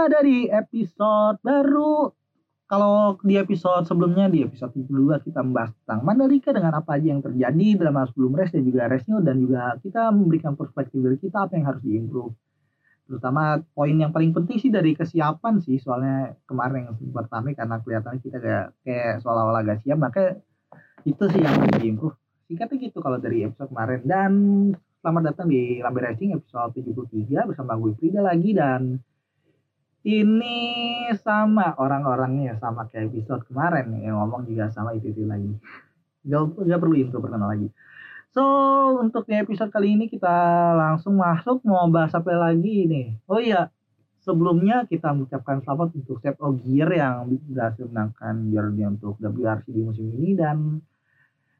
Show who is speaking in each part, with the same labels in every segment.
Speaker 1: berada di episode baru. Kalau di episode sebelumnya di episode 72 kita membahas tentang Mandalika dengan apa aja yang terjadi dalam sebelum race dan juga race dan juga kita memberikan perspektif dari kita apa yang harus diimprove. Terutama poin yang paling penting sih dari kesiapan sih soalnya kemarin yang sempat rame karena kelihatannya kita kayak kayak seolah-olah gak siap maka itu sih yang harus diimprove. Singkatnya gitu kalau dari episode kemarin dan selamat datang di Lambe Racing episode 73 bersama gue Frida lagi dan ini sama orang-orangnya sama kayak episode kemarin yang ngomong juga sama itu itu lagi gak, gak perlu intro perkenalan lagi. So untuk episode kali ini kita langsung masuk mau bahas apa lagi nih oh iya sebelumnya kita mengucapkan selamat untuk Seth Ogier yang berhasil menangkan juara untuk WRC di musim ini dan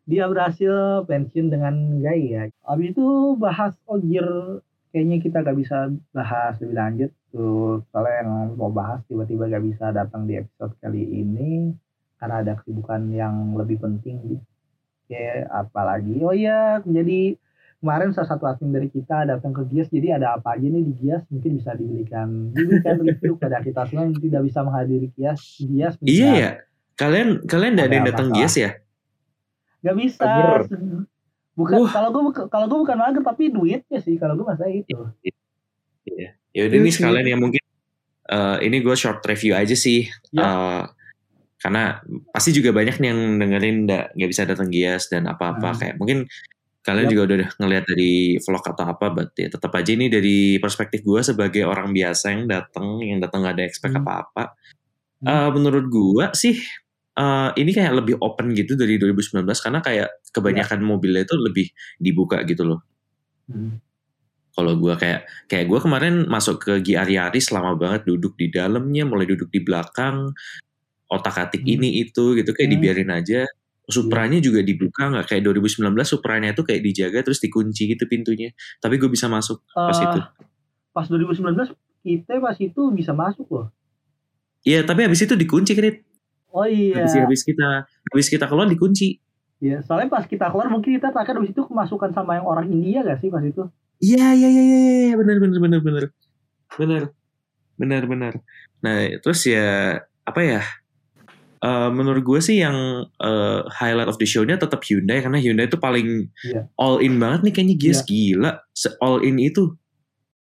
Speaker 1: dia berhasil pensiun dengan gaya. Habis itu bahas Ogier kayaknya kita gak bisa bahas lebih lanjut tuh. Soalnya yang mau bahas tiba-tiba gak bisa datang di episode kali ini. Karena ada kesibukan yang lebih penting. Gitu. Kayak apalagi? Oh iya jadi kemarin salah satu admin dari kita datang ke Gias. Jadi ada apa aja nih di Gias? Mungkin bisa diberikan diberikan review pada kita semua yang tidak bisa menghadiri Gias. Gias
Speaker 2: iya ya kalian kalian ada yang datang Gias ya?
Speaker 1: Gak bisa bukan uh. kalau gue kalau gue bukan mager tapi duitnya sih kalau gue masa itu
Speaker 2: iya ya udah nih sekalian ya mungkin uh, ini gue short review aja sih ya. uh, karena pasti juga banyak nih yang dengerin nggak nggak bisa datang Gias dan apa-apa hmm. kayak mungkin kalian yep. juga udah ngelihat dari vlog atau apa berarti ya tetap aja ini dari perspektif gue sebagai orang biasa yang datang yang datang gak ada expect hmm. apa-apa hmm. uh, menurut gue sih uh, ini kayak lebih open gitu dari 2019 karena kayak kebanyakan ya. mobilnya itu lebih dibuka gitu loh. Hmm. Kalau gue kayak kayak gue kemarin masuk ke GR Yaris lama banget duduk di dalamnya, mulai duduk di belakang, otak atik hmm. ini itu gitu kayak hmm. dibiarin aja. Supranya hmm. juga dibuka nggak kayak 2019 Supranya itu kayak dijaga terus dikunci gitu pintunya. Tapi gue bisa masuk pas uh, itu.
Speaker 1: Pas 2019 kita pas itu bisa masuk loh.
Speaker 2: Iya, tapi habis itu dikunci kredit.
Speaker 1: Oh iya.
Speaker 2: Habis, habis kita habis kita keluar dikunci.
Speaker 1: Iya, soalnya pas kita keluar mungkin kita takkan habis itu kemasukan sama yang orang India gak sih pas itu?
Speaker 2: Iya iya iya iya ya, benar benar benar benar. Benar. Benar benar. Nah, terus ya apa ya? Uh, menurut gue sih yang uh, highlight of the show-nya tetap Hyundai karena Hyundai itu paling yeah. all in banget nih kayaknya Gias yeah. gila. Se all in itu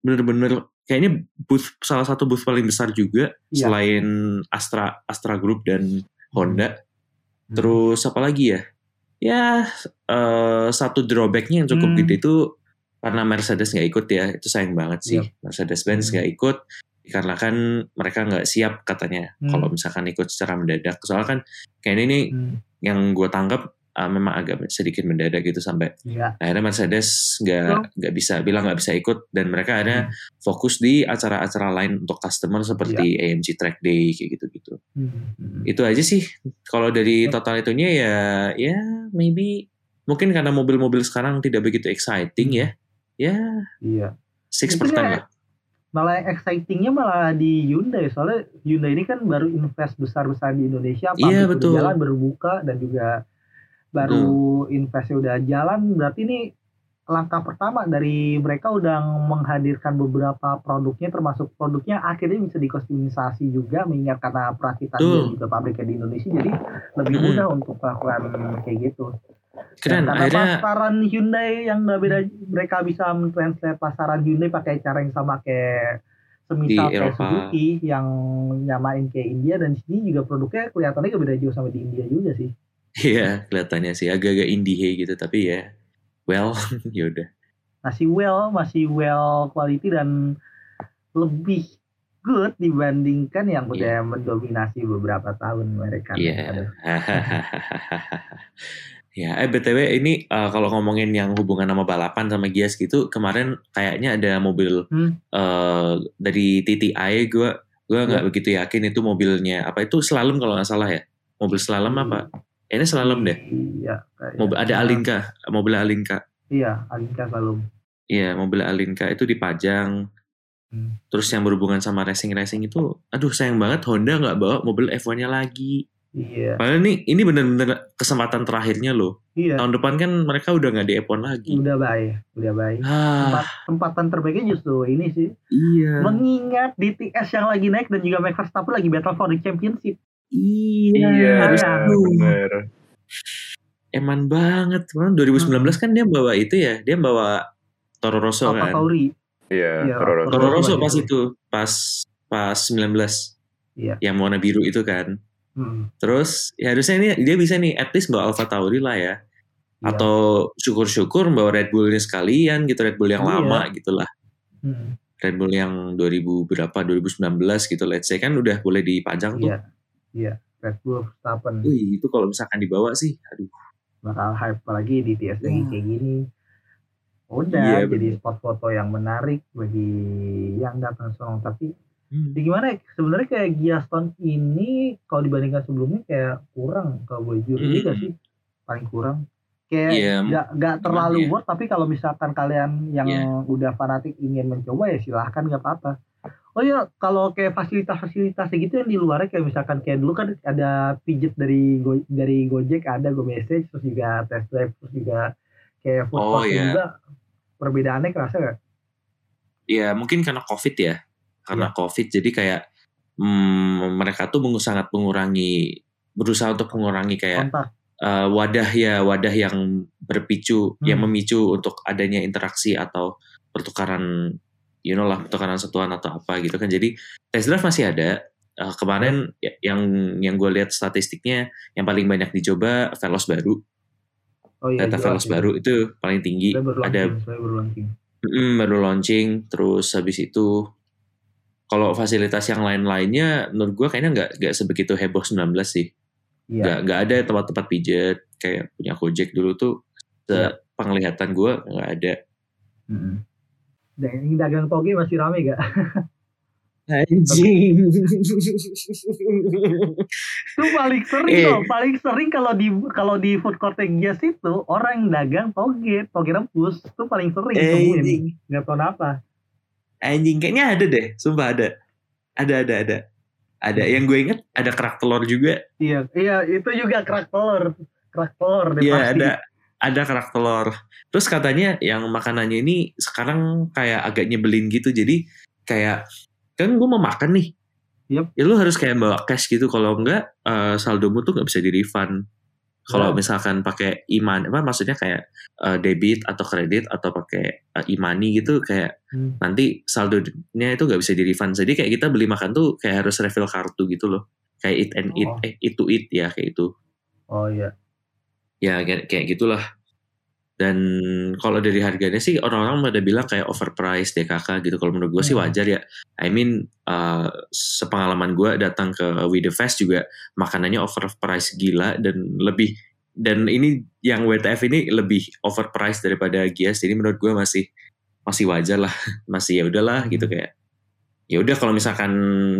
Speaker 2: bener-bener kayaknya booth salah satu booth paling besar juga yeah. selain Astra Astra Group dan Honda. Hmm. Terus apa lagi ya? Ya uh, satu drawbacknya yang cukup hmm. gede itu karena Mercedes nggak ikut ya itu sayang banget sih yep. Iya. Mercedes Benz hmm. nggak hmm. ikut karena kan mereka nggak siap katanya hmm. kalau misalkan ikut secara mendadak soalnya kan kayaknya ini hmm. yang gue tangkap uh, memang agak sedikit mendadak gitu sampai ya. akhirnya Mercedes nggak nggak bisa bilang nggak bisa ikut dan mereka akhirnya hmm. fokus di acara-acara lain untuk customer seperti ya. AMG Track Day kayak gitu-gitu. Hmm. Itu aja sih kalau dari total itunya ya ya maybe mungkin karena mobil-mobil sekarang tidak begitu exciting ya. Ya. Iya. Six percent lah
Speaker 1: malah excitingnya malah di Hyundai soalnya Hyundai ini kan baru invest besar-besar di Indonesia
Speaker 2: iya, betul.
Speaker 1: jalan berbuka dan juga baru hmm. investasi udah jalan berarti ini langkah pertama dari mereka udah menghadirkan beberapa produknya termasuk produknya akhirnya bisa dikostumisasi juga mengingat karena perakitan juga pabriknya di Indonesia jadi lebih hmm. mudah untuk melakukan kayak gitu.
Speaker 2: Keren,
Speaker 1: karena akhirnya... pasaran Hyundai yang nggak beda mereka bisa mentranslate pasaran Hyundai pakai cara yang sama kayak semisal kayak Suzuki yang nyamain kayak India dan di sini juga produknya kelihatannya beda jauh sama di India juga sih.
Speaker 2: Iya, kelihatannya sih agak-agak indie gitu, tapi ya, well, yaudah.
Speaker 1: Masih well, masih well quality dan lebih good dibandingkan yang udah yeah. mendominasi beberapa tahun mereka.
Speaker 2: Iya. Ya, eh btw ini uh, kalau ngomongin yang hubungan sama balapan sama Gias gitu, kemarin kayaknya ada mobil hmm? uh, dari TTI gue, gue nggak yeah. begitu yakin itu mobilnya apa itu slalom kalau nggak salah ya, mobil slalom apa? Ini slalom deh.
Speaker 1: Iya.
Speaker 2: Mobil ada Alinka, mobil Alinka.
Speaker 1: Iya, Alinka slalom.
Speaker 2: Iya, mobil Alinka itu dipajang. Hmm. Terus yang berhubungan sama racing-racing itu, aduh sayang banget Honda nggak bawa mobil F1-nya lagi.
Speaker 1: Iya.
Speaker 2: Padahal ini ini benar-benar kesempatan terakhirnya loh
Speaker 1: Iya.
Speaker 2: Tahun depan kan mereka udah nggak di F1 lagi.
Speaker 1: Udah baik, udah baik.
Speaker 2: Ah,
Speaker 1: Tempat, tempatan terbaiknya justru ini sih.
Speaker 2: iya.
Speaker 1: Mengingat DTS yang lagi naik dan juga Max Verstappen lagi battle for the championship.
Speaker 2: Iya.
Speaker 3: Iya,
Speaker 1: sayang.
Speaker 3: bener.
Speaker 2: Eman banget. Kan 2019 kan dia bawa itu ya, dia bawa Toro Rosso
Speaker 1: Alfa
Speaker 2: kan.
Speaker 1: Tauri.
Speaker 3: Iya,
Speaker 1: Iya,
Speaker 3: Toro Rosso.
Speaker 2: Toro Rosso pas itu, pas pas 19.
Speaker 1: Iya.
Speaker 2: Yang warna biru itu kan.
Speaker 1: Hmm.
Speaker 2: Terus ya harusnya ini dia bisa nih at least bawa Alfa Tauri lah ya.
Speaker 1: Iya.
Speaker 2: Atau syukur-syukur bawa Red Bullnya sekalian gitu, Red Bull yang
Speaker 1: Iya.
Speaker 2: lama gitu lah.
Speaker 1: Hmm.
Speaker 2: Red Bull yang 2000 berapa 2019 gitu let's say kan udah boleh dipajang tuh.
Speaker 1: Iya. Iya. Red Bull Verstappen
Speaker 2: Wih, itu kalau misalkan dibawa sih aduh.
Speaker 1: bakal hype apalagi di TS lagi
Speaker 2: Hmm.
Speaker 1: kayak gini. Udah
Speaker 2: Iya,
Speaker 1: jadi
Speaker 2: bener.
Speaker 1: spot foto yang menarik bagi yang datang sono tapi
Speaker 2: Hmm.
Speaker 1: ya gimana ya, sebenarnya kayak Giaston ini kalau dibandingkan sebelumnya kayak kurang kalau gue jujur
Speaker 2: Hmm.
Speaker 1: juga sih paling kurang kayak
Speaker 2: Iya,
Speaker 1: nggak nggak terlalu worth tapi kalau misalkan kalian yang
Speaker 2: Iya.
Speaker 1: udah fanatik ingin mencoba ya silahkan nggak apa-apa oh ya kalau kayak fasilitas-fasilitas gitu yang di luarnya kayak misalkan kayak dulu kan ada pijet dari Go, dari Gojek ada Go Message terus juga test drive terus juga kayak food
Speaker 2: Oh,
Speaker 1: court
Speaker 2: iya.
Speaker 1: juga perbedaannya kerasa gak?
Speaker 2: Ya mungkin karena COVID ya. Karena COVID jadi kayak hmm, mereka tuh sangat mengurangi berusaha untuk mengurangi kayak
Speaker 1: kontak
Speaker 2: uh, wadah ya wadah yang berpicu
Speaker 1: Hmm.
Speaker 2: yang memicu untuk adanya interaksi atau pertukaran you know lah pertukaran sentuhan atau apa gitu kan jadi test drive masih ada Uh, kemarin ya- yang yang gue lihat statistiknya yang paling banyak dicoba Velos baru
Speaker 1: oh iya
Speaker 2: data
Speaker 1: jelas
Speaker 2: Velos
Speaker 1: sih.
Speaker 2: baru itu paling tinggi
Speaker 1: baru
Speaker 2: ada
Speaker 1: baru launching.
Speaker 2: Mm, baru launching terus habis itu kalau fasilitas yang lain-lainnya menurut gue kayaknya nggak nggak sebegitu heboh 19 sih
Speaker 1: Iya.
Speaker 2: nggak nggak ada tempat-tempat pijat kayak punya Gojek dulu tuh
Speaker 1: Iya.
Speaker 2: penglihatan gue nggak ada
Speaker 1: ini dagang toge masih rame gak?
Speaker 2: anjing
Speaker 1: itu paling sering
Speaker 2: Eh.
Speaker 1: loh, paling sering kalau di kalau di food court yang Gias itu orang yang dagang toge, toge rebus itu paling sering ditemuin.
Speaker 2: anjing
Speaker 1: Nggak tahu kenapa.
Speaker 2: anjing kayaknya ada deh sumpah ada ada ada ada ada yang gue inget ada kerak telur juga
Speaker 1: Iya, iya itu juga kerak telur, kerak telur deh
Speaker 2: Iya
Speaker 1: pasti.
Speaker 2: ada ada kerak telur. Terus katanya yang makanannya ini sekarang kayak agak nyebelin gitu. Jadi kayak kan gue mau makan nih.
Speaker 1: Yep.
Speaker 2: Ya lu harus kayak bawa cash gitu. Kalau enggak eh, saldomu tuh nggak bisa di refund. Kalau misalkan pakai iman apa maksudnya kayak eh, debit atau kredit atau pakai eh, e-money gitu kayak
Speaker 1: Hmm.
Speaker 2: nanti saldonya itu nggak bisa di refund. Jadi kayak kita beli makan tuh kayak harus refill kartu gitu loh. Kayak eat and eat,
Speaker 1: Oh.
Speaker 2: eh eat to eat ya kayak itu
Speaker 1: Oh iya.
Speaker 2: Ya kayak, kayak gitulah. Dan kalau dari harganya sih orang-orang pada bilang kayak overpriced DKK gitu. Kalau menurut gue sih
Speaker 1: Hmm.
Speaker 2: wajar ya. I mean uh, sepengalaman gue datang ke We The Fest juga makanannya overpriced gila dan lebih dan ini yang WTF ini lebih overpriced daripada Gias jadi menurut gue masih masih wajar lah. Masih ya udahlah gitu
Speaker 1: Hmm.
Speaker 2: kayak. Ya udah kalau misalkan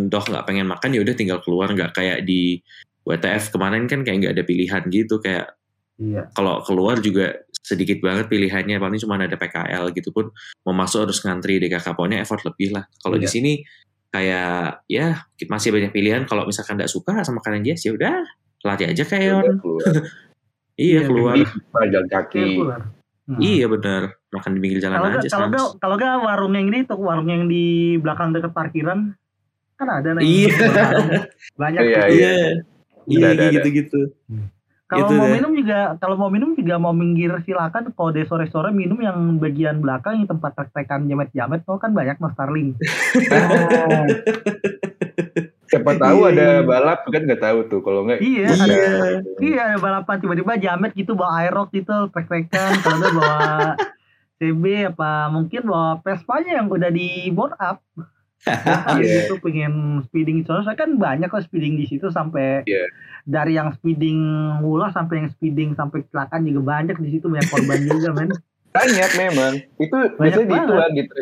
Speaker 2: doh nggak pengen makan ya udah tinggal keluar. Nggak kayak di WTF kemarin kan kayak nggak ada pilihan gitu. Kayak
Speaker 1: Iya.
Speaker 2: kalau keluar juga sedikit banget pilihannya paling cuma ada PKL gitu pun mau masuk harus ngantri DKK pokoknya effort lebih lah kalau di
Speaker 1: Iya.
Speaker 2: sini kayak ya masih banyak pilihan kalau misalkan nggak suka sama makanan dia ya udah latih aja kayak
Speaker 3: keluar.
Speaker 2: iya
Speaker 1: Iya,
Speaker 2: keluar
Speaker 3: Di jalan kaki.
Speaker 1: Kayak keluar. Hmm.
Speaker 2: iya benar makan di pinggir jalan
Speaker 1: Kalau
Speaker 2: aja
Speaker 1: kalau nggak kalau nggak warung yang ini tuh warung yang di belakang dekat parkiran kan ada nih.
Speaker 2: Iya.
Speaker 1: Banyak.
Speaker 3: Iya,
Speaker 2: iya iya
Speaker 3: ada.
Speaker 2: gitu-gitu
Speaker 1: Kalau
Speaker 2: Itu
Speaker 1: mau
Speaker 2: deh.
Speaker 1: minum juga, kalau mau minum juga mau minggir silakan. Kalau di sore-sore minum yang bagian belakang yang tempat tek-tekan jamet-jamet, tuh kan banyak mas Starling.
Speaker 3: Siapa tahu ada
Speaker 2: iya.
Speaker 3: balap kan nggak tahu tuh kalau nggak
Speaker 1: Iya,
Speaker 3: bisa.
Speaker 2: Iya.
Speaker 1: Iya ada balapan tiba-tiba jamet gitu bawa aerox gitu trek-trekan. Kalau nggak bawa CB apa mungkin bawa Vespa-nya yang udah di board up.
Speaker 3: Iya.
Speaker 1: gitu pengen speeding soalnya kan banyak kok speeding di situ sampai
Speaker 3: Iya.
Speaker 1: dari yang speeding mula sampai yang speeding sampai kecelakaan juga banyak di situ banyak korban juga men.
Speaker 3: Banyak memang. Itu biasanya di itu kan gitu.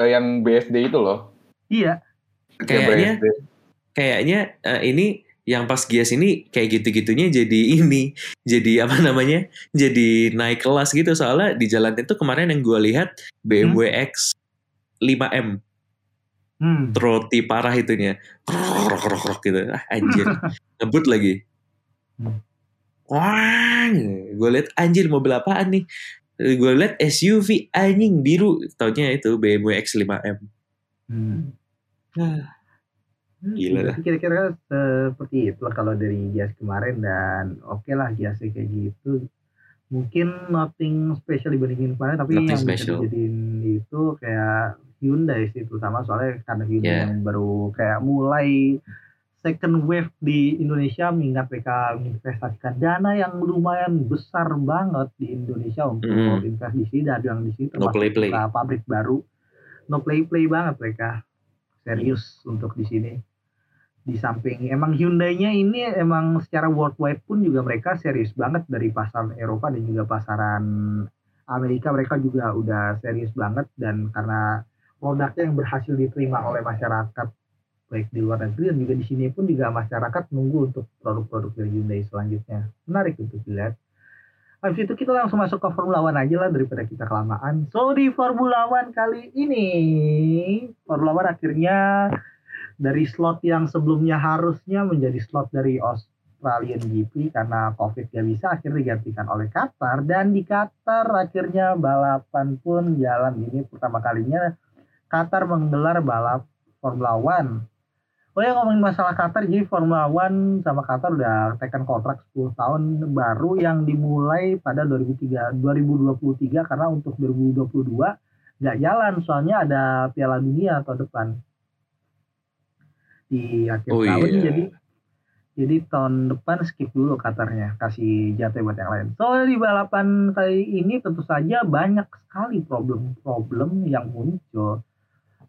Speaker 3: Yang BSD itu loh.
Speaker 1: Iya.
Speaker 2: Kayaknya
Speaker 3: BSD.
Speaker 2: kayaknya eh, ini yang pas Gias ini kayak gitu-gitunya jadi ini jadi apa namanya jadi naik kelas gitu soalnya di jalan itu kemarin yang gue lihat BMW X 5M
Speaker 1: Hmm.
Speaker 2: troti parah itunya krok krok krok gitu ah, anjir ngebut lagi
Speaker 1: Hmm.
Speaker 2: wah gue liat anjir mobil apaan nih gue liat SUV anjing biru taunya itu BMW X5M
Speaker 1: Hmm.
Speaker 2: Ah, Gila dah.
Speaker 1: Berarti Kira-kira seperti itu lah kalau dari Gias kemarin dan oke lah Giasnya kayak gitu. Mungkin nothing special dibandingin kemarin tapi
Speaker 2: Nothing
Speaker 1: yang
Speaker 2: special.
Speaker 1: bisa dijadiin itu kayak Hyundai sih terutama soalnya karena Hyundai
Speaker 2: Yeah.
Speaker 1: yang baru kayak mulai second wave di Indonesia mengingat mereka menginvestasikan dana yang lumayan besar banget di Indonesia untuk
Speaker 2: Mm.
Speaker 1: invest di sini dan yang di sini
Speaker 2: No play-play.
Speaker 1: buka pabrik baru no play play banget mereka serius untuk di sini di samping emang Hyundai-nya ini emang secara worldwide pun juga mereka serius banget dari pasar Eropa dan juga pasaran Amerika mereka juga udah serius banget dan karena produknya yang berhasil diterima oleh masyarakat baik di luar negeri dan juga di sini pun juga masyarakat nunggu untuk produk-produk dari Hyundai selanjutnya. Menarik untuk dilihat. Habis itu kita langsung masuk ke Formula One aja lah daripada kita kelamaan. So di Formula One kali ini, Formula One akhirnya dari slot yang sebelumnya harusnya menjadi slot dari Australian GP karena COVID gak bisa akhirnya digantikan oleh Qatar. Dan di Qatar akhirnya balapan pun jalan. Ini pertama kalinya Qatar menggelar balap Formula One Oh ya ngomongin masalah Qatar, jadi Formula One sama Qatar udah tekan kontrak 10 tahun baru yang dimulai pada 2003, 2023 karena untuk 2022 nggak jalan soalnya ada Piala Dunia tahun depan di akhir
Speaker 2: Oh
Speaker 1: tahun
Speaker 2: iya.
Speaker 1: jadi jadi tahun depan skip dulu Qatarnya kasih jatuh buat yang lain. So di balapan kali ini tentu saja banyak sekali problem-problem yang muncul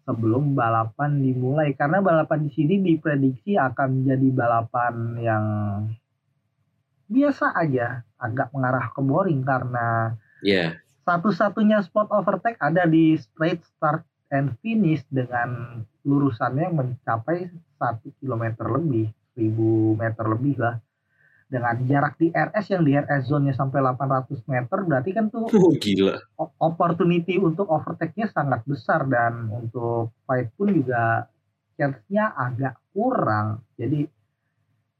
Speaker 1: sebelum balapan dimulai. Karena balapan di sini diprediksi akan menjadi balapan yang biasa aja agak mengarah ke boring karena
Speaker 2: ya
Speaker 1: satu-satunya spot overtake ada di straight start and finish dengan lurusannya mencapai satu kilometer lebih 1000 meter lebih lah dengan jarak di RS yang di RS zone-nya sampai 800 meter berarti kan tuh
Speaker 2: oh gila.
Speaker 1: opportunity untuk overtake-nya sangat besar. Dan untuk fight pun juga chance-nya agak kurang. Jadi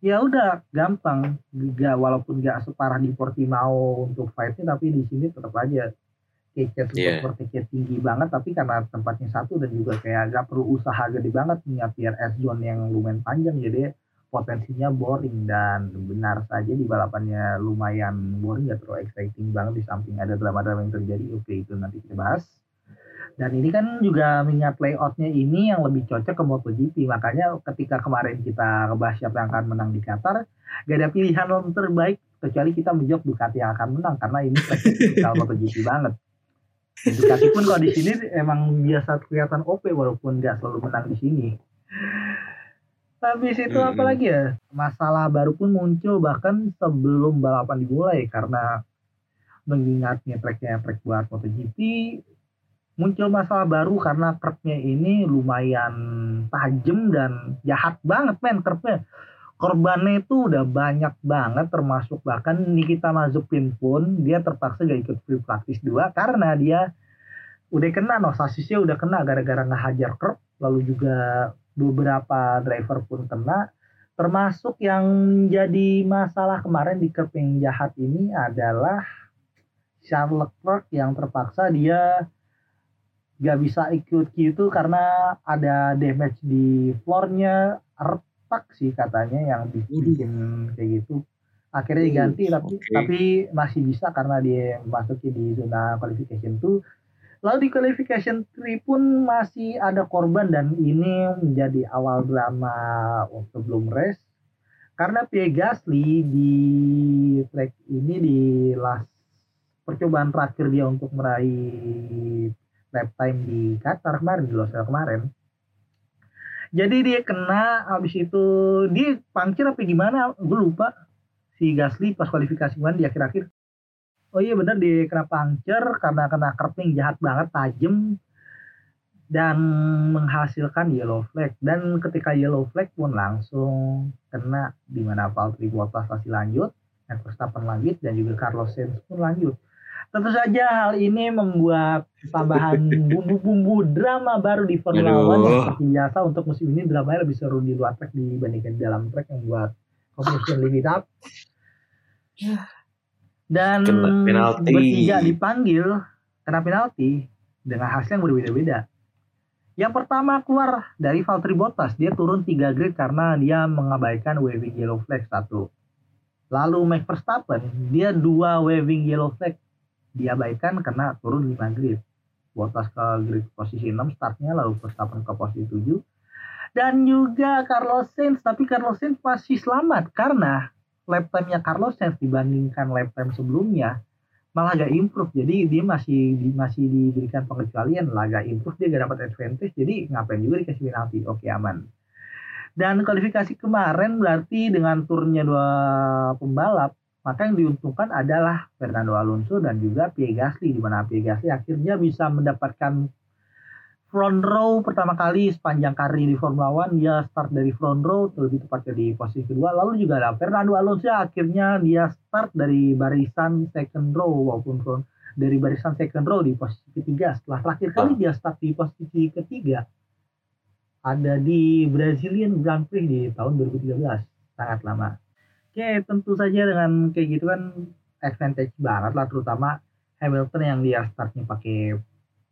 Speaker 1: ya udah gampang, gak, walaupun gak separah di Portimao untuk fight-nya tapi di sini tetap aja kayak untuk overtake tinggi banget. Tapi karena tempatnya satu dan juga kayak gak perlu usaha gede banget punya PRS zone yang lumayan panjang jadi potensinya boring dan benar saja di balapannya lumayan boring gak terlalu exciting banget di samping ada drama-drama yang terjadi. Oke itu nanti kita bahas. Dan ini kan juga mengingat layoutnya ini yang lebih cocok ke MotoGP. Makanya ketika kemarin kita ngebahas siapa yang akan menang di Qatar gak ada pilihan yang terbaik kecuali kita menjawab Ducati yang akan menang karena ini spesial MotoGP banget. Ducati pun kalau di sini emang biasa kelihatan OP walaupun nggak selalu menang di sini Habis itu
Speaker 2: Mm-mm.
Speaker 1: apa lagi ya? Masalah baru pun muncul bahkan sebelum balapan dimulai karena mengingatnya tracknya track buat MotoGP muncul masalah baru karena kerbnya ini lumayan tajam dan jahat banget men kerbnya korbannya itu udah banyak banget termasuk bahkan Nikita Mazepin pun dia terpaksa gak ikut free practice 2 karena dia udah kena no sasisnya udah kena gara-gara ngehajar kerb lalu juga beberapa driver pun kena. Termasuk yang jadi masalah kemarin di kerb yang jahat ini adalah Charles Leclerc yang terpaksa dia gak bisa ikut Q2 karena ada damage di floornya. Retak sih katanya yang bikin kayak gitu. Akhirnya diganti tapi
Speaker 2: oke.
Speaker 1: tapi masih bisa karena dia masuki di zona qualification 2 lalu di qualification 3 pun masih ada korban dan ini menjadi awal drama sebelum race. Karena Pierre Gasly di track ini di last percobaan terakhir dia untuk meraih lap time di Qatar kemarin di Los Angeles kemarin. Jadi dia kena habis itu dia pangkir apa gimana? Gue lupa. Si Gasly pas kualifikasi kemarin di akhir-akhir oh iya benar dia kena puncture karena kena kerping jahat banget tajam dan menghasilkan yellow flag dan ketika yellow flag pun langsung kena di mana Valtteri Bottas masih lanjut Max Verstappen lanjut dan juga Carlos Sainz pun lanjut. Tentu saja hal ini membuat tambahan bumbu-bumbu drama baru di Formula. One yang seperti biasa untuk musim ini. Dramanya lebih seru di luar track dibandingkan di dalam track yang buat competition limit up Dan
Speaker 2: Kena penalti.
Speaker 1: bertiga dipanggil kena penalti dengan hasil yang berbeda-beda. Yang pertama keluar dari Valtteri Bottas, dia turun 3 grid karena dia mengabaikan waving yellow flag satu. Lalu Max Verstappen, dia dua waving yellow flag diabaikan karena turun 5 grid. Bottas ke grid posisi 6 startnya, lalu Verstappen ke posisi 7. Dan juga Carlos Sainz, tapi Carlos Sainz masih selamat karena lap time-nya Carlos Sainz dibandingkan lap time sebelumnya malah agak improve. Jadi dia masih di- masih diberikan pengecualian lah agak improve dia gak dapat advantage jadi ngapain juga dikasih penalti? Oke aman. Dan kualifikasi kemarin berarti dengan turunnya dua pembalap maka yang diuntungkan adalah Fernando Alonso dan juga Pierre Gasly di mana Pierre Gasly akhirnya bisa mendapatkan front row pertama kali sepanjang karir di Formula One dia start dari front row lebih tepatnya di posisi kedua. Lalu juga ada Fernando Alonso akhirnya dia start dari barisan second row walaupun front dari barisan second row di posisi ketiga. Setelah terakhir kali dia start di posisi ketiga ada di Brazilian Grand Prix di tahun 2013 sangat lama. Oke tentu saja dengan kayak gitu kan advantage banget lah terutama Hamilton yang dia startnya pakai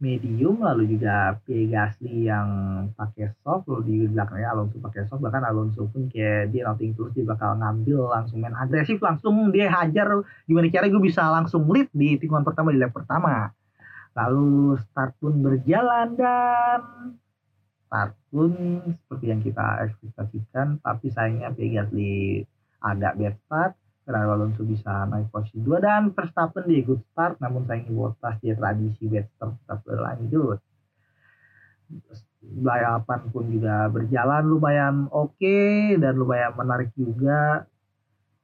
Speaker 1: medium lalu juga Pierre yang pakai soft lalu di belakangnya Alonso pakai soft bahkan Alonso pun kayak dia nothing terus dia bakal ngambil langsung main agresif langsung dia hajar. Gimana cara gue bisa langsung lead di tikungan pertama di lap pertama. Lalu start pun berjalan dan start pun seperti yang kita ekspektasikan tapi sayangnya Pierre agak bad start Fernando Alonso bisa naik posisi 2 dan Verstappen dia ikut start namun sayangnya Bottas dia tradisi start tetap berlanjut. Balapan pun juga berjalan lumayan oke dan lumayan menarik juga.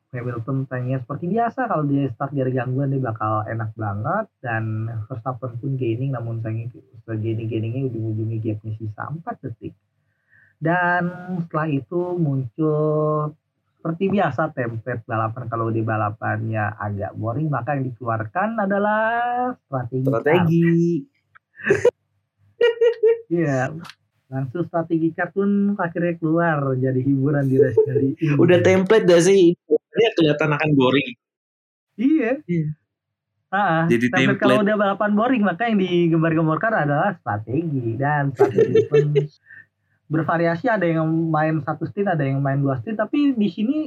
Speaker 1: Hamilton tanya seperti biasa kalau dia start dari gangguan dia bakal enak banget. Dan Verstappen pun gaining namun sayangnya gaining gainingnya ujung-ujungnya gapnya sisa 4 detik. Dan setelah itu muncul seperti biasa template balapan kalau di balapannya agak boring maka yang dikeluarkan adalah strategi
Speaker 2: Strategi.
Speaker 1: Iya. Langsung strategi kartun akhirnya keluar jadi hiburan di race kali ini.
Speaker 2: Udah template dah sih. Dia kelihatan akan boring.
Speaker 1: Iya.
Speaker 2: Iya.
Speaker 1: Ah,
Speaker 2: Jadi
Speaker 1: tapi
Speaker 2: template.
Speaker 1: kalau udah balapan boring maka yang digembar-gemborkan adalah strategi dan strategi pun bervariasi ada yang main satu stint ada yang main dua stint tapi di sini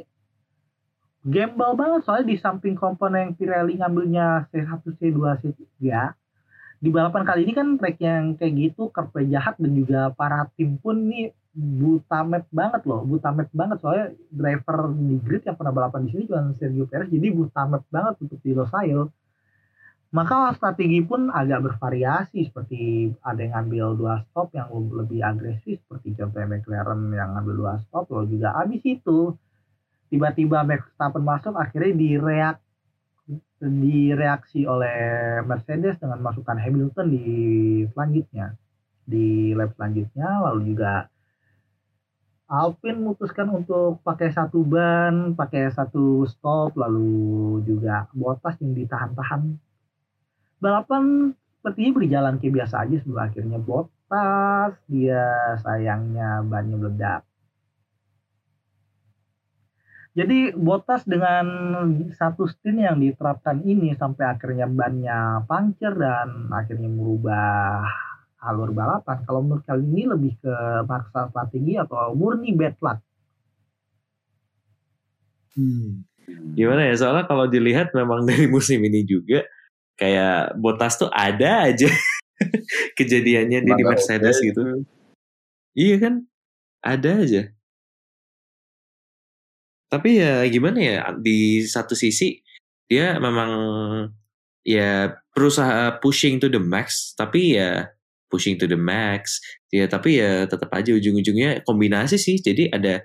Speaker 1: gamble banget. Soalnya di samping komponen Pirelli ngambilnya C1 C2 C3 di balapan kali ini kan track yang kayak gitu kerpe jahat dan juga para tim pun nih buta map banget loh buta map banget. Soalnya driver di grid yang pernah balapan di sini cuma Sergio Perez jadi buta map banget untuk di Losail maka strategi pun agak bervariasi seperti ada yang ngambil dua stop yang lebih agresif seperti contohnya McLaren yang ngambil dua stop lalu juga habis itu tiba-tiba Max Verstappen masuk akhirnya direak direaksi oleh Mercedes dengan masukkan Hamilton di selanjutnya di lap selanjutnya lalu juga Alpine memutuskan untuk pakai satu ban, pakai satu stop, lalu juga Bottas yang ditahan-tahan balapan sepertinya berjalan kayak biasa aja sebelum akhirnya Bottas dia sayangnya bannya meledak. Jadi Bottas dengan satu stint yang diterapkan ini sampai akhirnya bannya puncture dan akhirnya merubah alur balapan. Kalau menurut kali ini lebih ke maksa strategi atau murni bad luck.
Speaker 2: Hmm. Gimana ya? Soalnya kalau dilihat memang dari musim ini juga kayak Botas tuh ada aja kejadiannya dia di Mercedes
Speaker 3: oke.
Speaker 2: gitu. Iya kan? Ada aja. Tapi ya gimana ya di satu sisi dia memang ya berusaha pushing to the max tapi ya pushing to the max ya tapi ya tetap aja ujung-ujungnya kombinasi sih jadi ada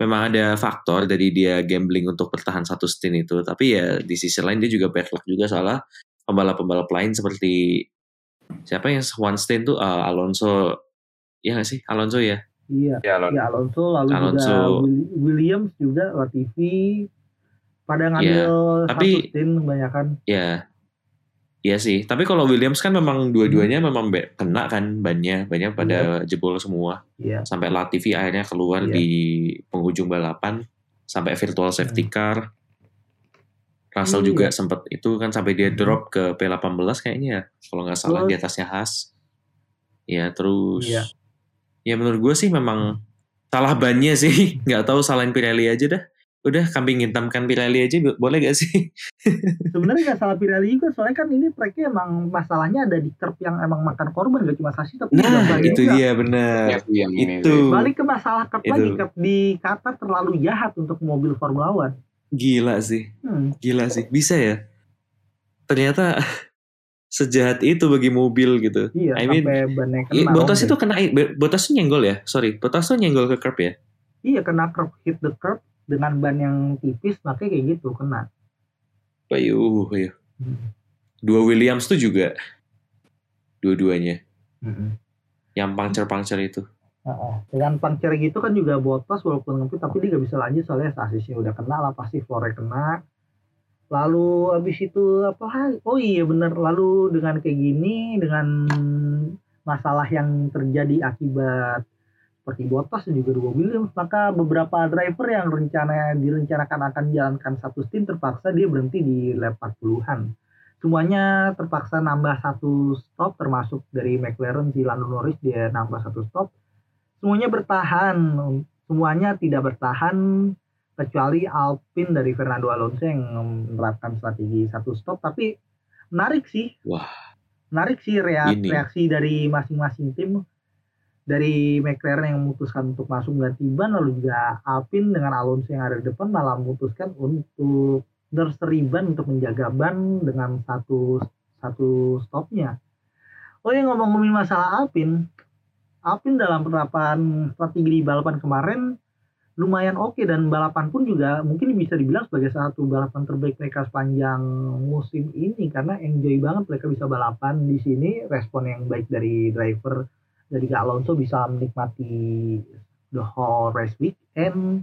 Speaker 2: memang ada faktor dari dia gambling untuk bertahan satu stint itu tapi ya di sisi lain dia juga bad luck juga salah pembalap-pembalap lain seperti siapa yang one stint tuh uh, Alonso ya nggak sih Alonso ya
Speaker 1: Iya.
Speaker 3: Ya, Lon.
Speaker 1: Ya Alonso lalu
Speaker 2: Alonso.
Speaker 1: juga Will- Williams juga Latifi pada ngambil
Speaker 2: tapi-
Speaker 1: satu stint kebanyakan.
Speaker 2: ya Iya sih, tapi kalau Williams kan memang dua-duanya memang be- kena kan bannya, banyak pada jebol semua.
Speaker 1: Iya.
Speaker 2: Sampai Latifi akhirnya keluar
Speaker 1: Iya.
Speaker 2: di penghujung balapan sampai virtual safety car. Russell
Speaker 1: Iya.
Speaker 2: juga sempat itu kan sampai dia drop ke P18 kayaknya ya, kalau nggak salah
Speaker 1: Terus-
Speaker 2: di atasnya Haas. Ya terus,
Speaker 1: Iya.
Speaker 2: ya menurut gue sih memang salah bannya sih, nggak tahu salahin Pirelli aja dah. Udah kambing hitamkan Pirelli aja bo- boleh gak sih?
Speaker 1: Sebenarnya nggak salah Pirelli juga, soalnya kan ini tracknya emang masalahnya ada di curb yang emang makan korban gak cuma sasis tapi juga
Speaker 2: Nah itu
Speaker 1: juga.
Speaker 2: dia bener.
Speaker 3: Ya,
Speaker 2: Itu
Speaker 3: sih.
Speaker 1: Balik ke masalah curb
Speaker 2: Itu.
Speaker 1: lagi, curb di Qatar terlalu jahat untuk mobil Formula One.
Speaker 2: Gila sih,
Speaker 1: Hmm.
Speaker 2: gila sih. Bisa ya? Ternyata sejahat itu bagi mobil gitu.
Speaker 1: Iya,
Speaker 2: I mean,
Speaker 1: sampai bannya
Speaker 2: Iya,
Speaker 1: kena.
Speaker 2: Botas itu kena, Botas tuh nyenggol ya? Sorry, Botas tuh nyenggol ke curb ya?
Speaker 1: Iya, kena curb, hit the curb dengan ban yang tipis, makanya kayak gitu, kena.
Speaker 2: Ayo, ayo.
Speaker 1: Hmm.
Speaker 2: Dua Williams tuh juga. Dua-duanya.
Speaker 1: Mm-mm.
Speaker 2: Yang puncture-puncture itu.
Speaker 1: Dengan puncture gitu kan juga botas walaupun ngepit tapi dia gak bisa lanjut soalnya sasisnya udah kena lah pasti floornya kena. Lalu habis itu apa? Oh iya bener lalu dengan kayak gini dengan masalah yang terjadi akibat seperti botas dan juga dua Williams maka beberapa driver yang rencana direncanakan akan jalankan satu stint terpaksa dia berhenti di lap 40-an. Semuanya terpaksa nambah satu stop termasuk dari McLaren si Lando Norris dia nambah satu stop semuanya bertahan semuanya tidak bertahan kecuali Alpine dari Fernando Alonso yang menerapkan strategi satu stop tapi menarik sih
Speaker 2: Wah.
Speaker 1: menarik sih rea-
Speaker 2: Ini.
Speaker 1: reaksi dari masing-masing tim dari McLaren yang memutuskan untuk masuk ganti ban lalu juga Alpine dengan Alonso yang ada di depan malah memutuskan untuk berseri ban untuk menjaga ban dengan satu satu stopnya. Oh yang ngomong-ngomongin masalah Alpine, Alpine dalam penerapan strategi di balapan kemarin lumayan oke dan balapan pun juga mungkin bisa dibilang sebagai satu balapan terbaik mereka sepanjang musim ini karena enjoy banget mereka bisa balapan di sini. Respon yang baik dari driver dari Alonso bisa menikmati the whole race weekend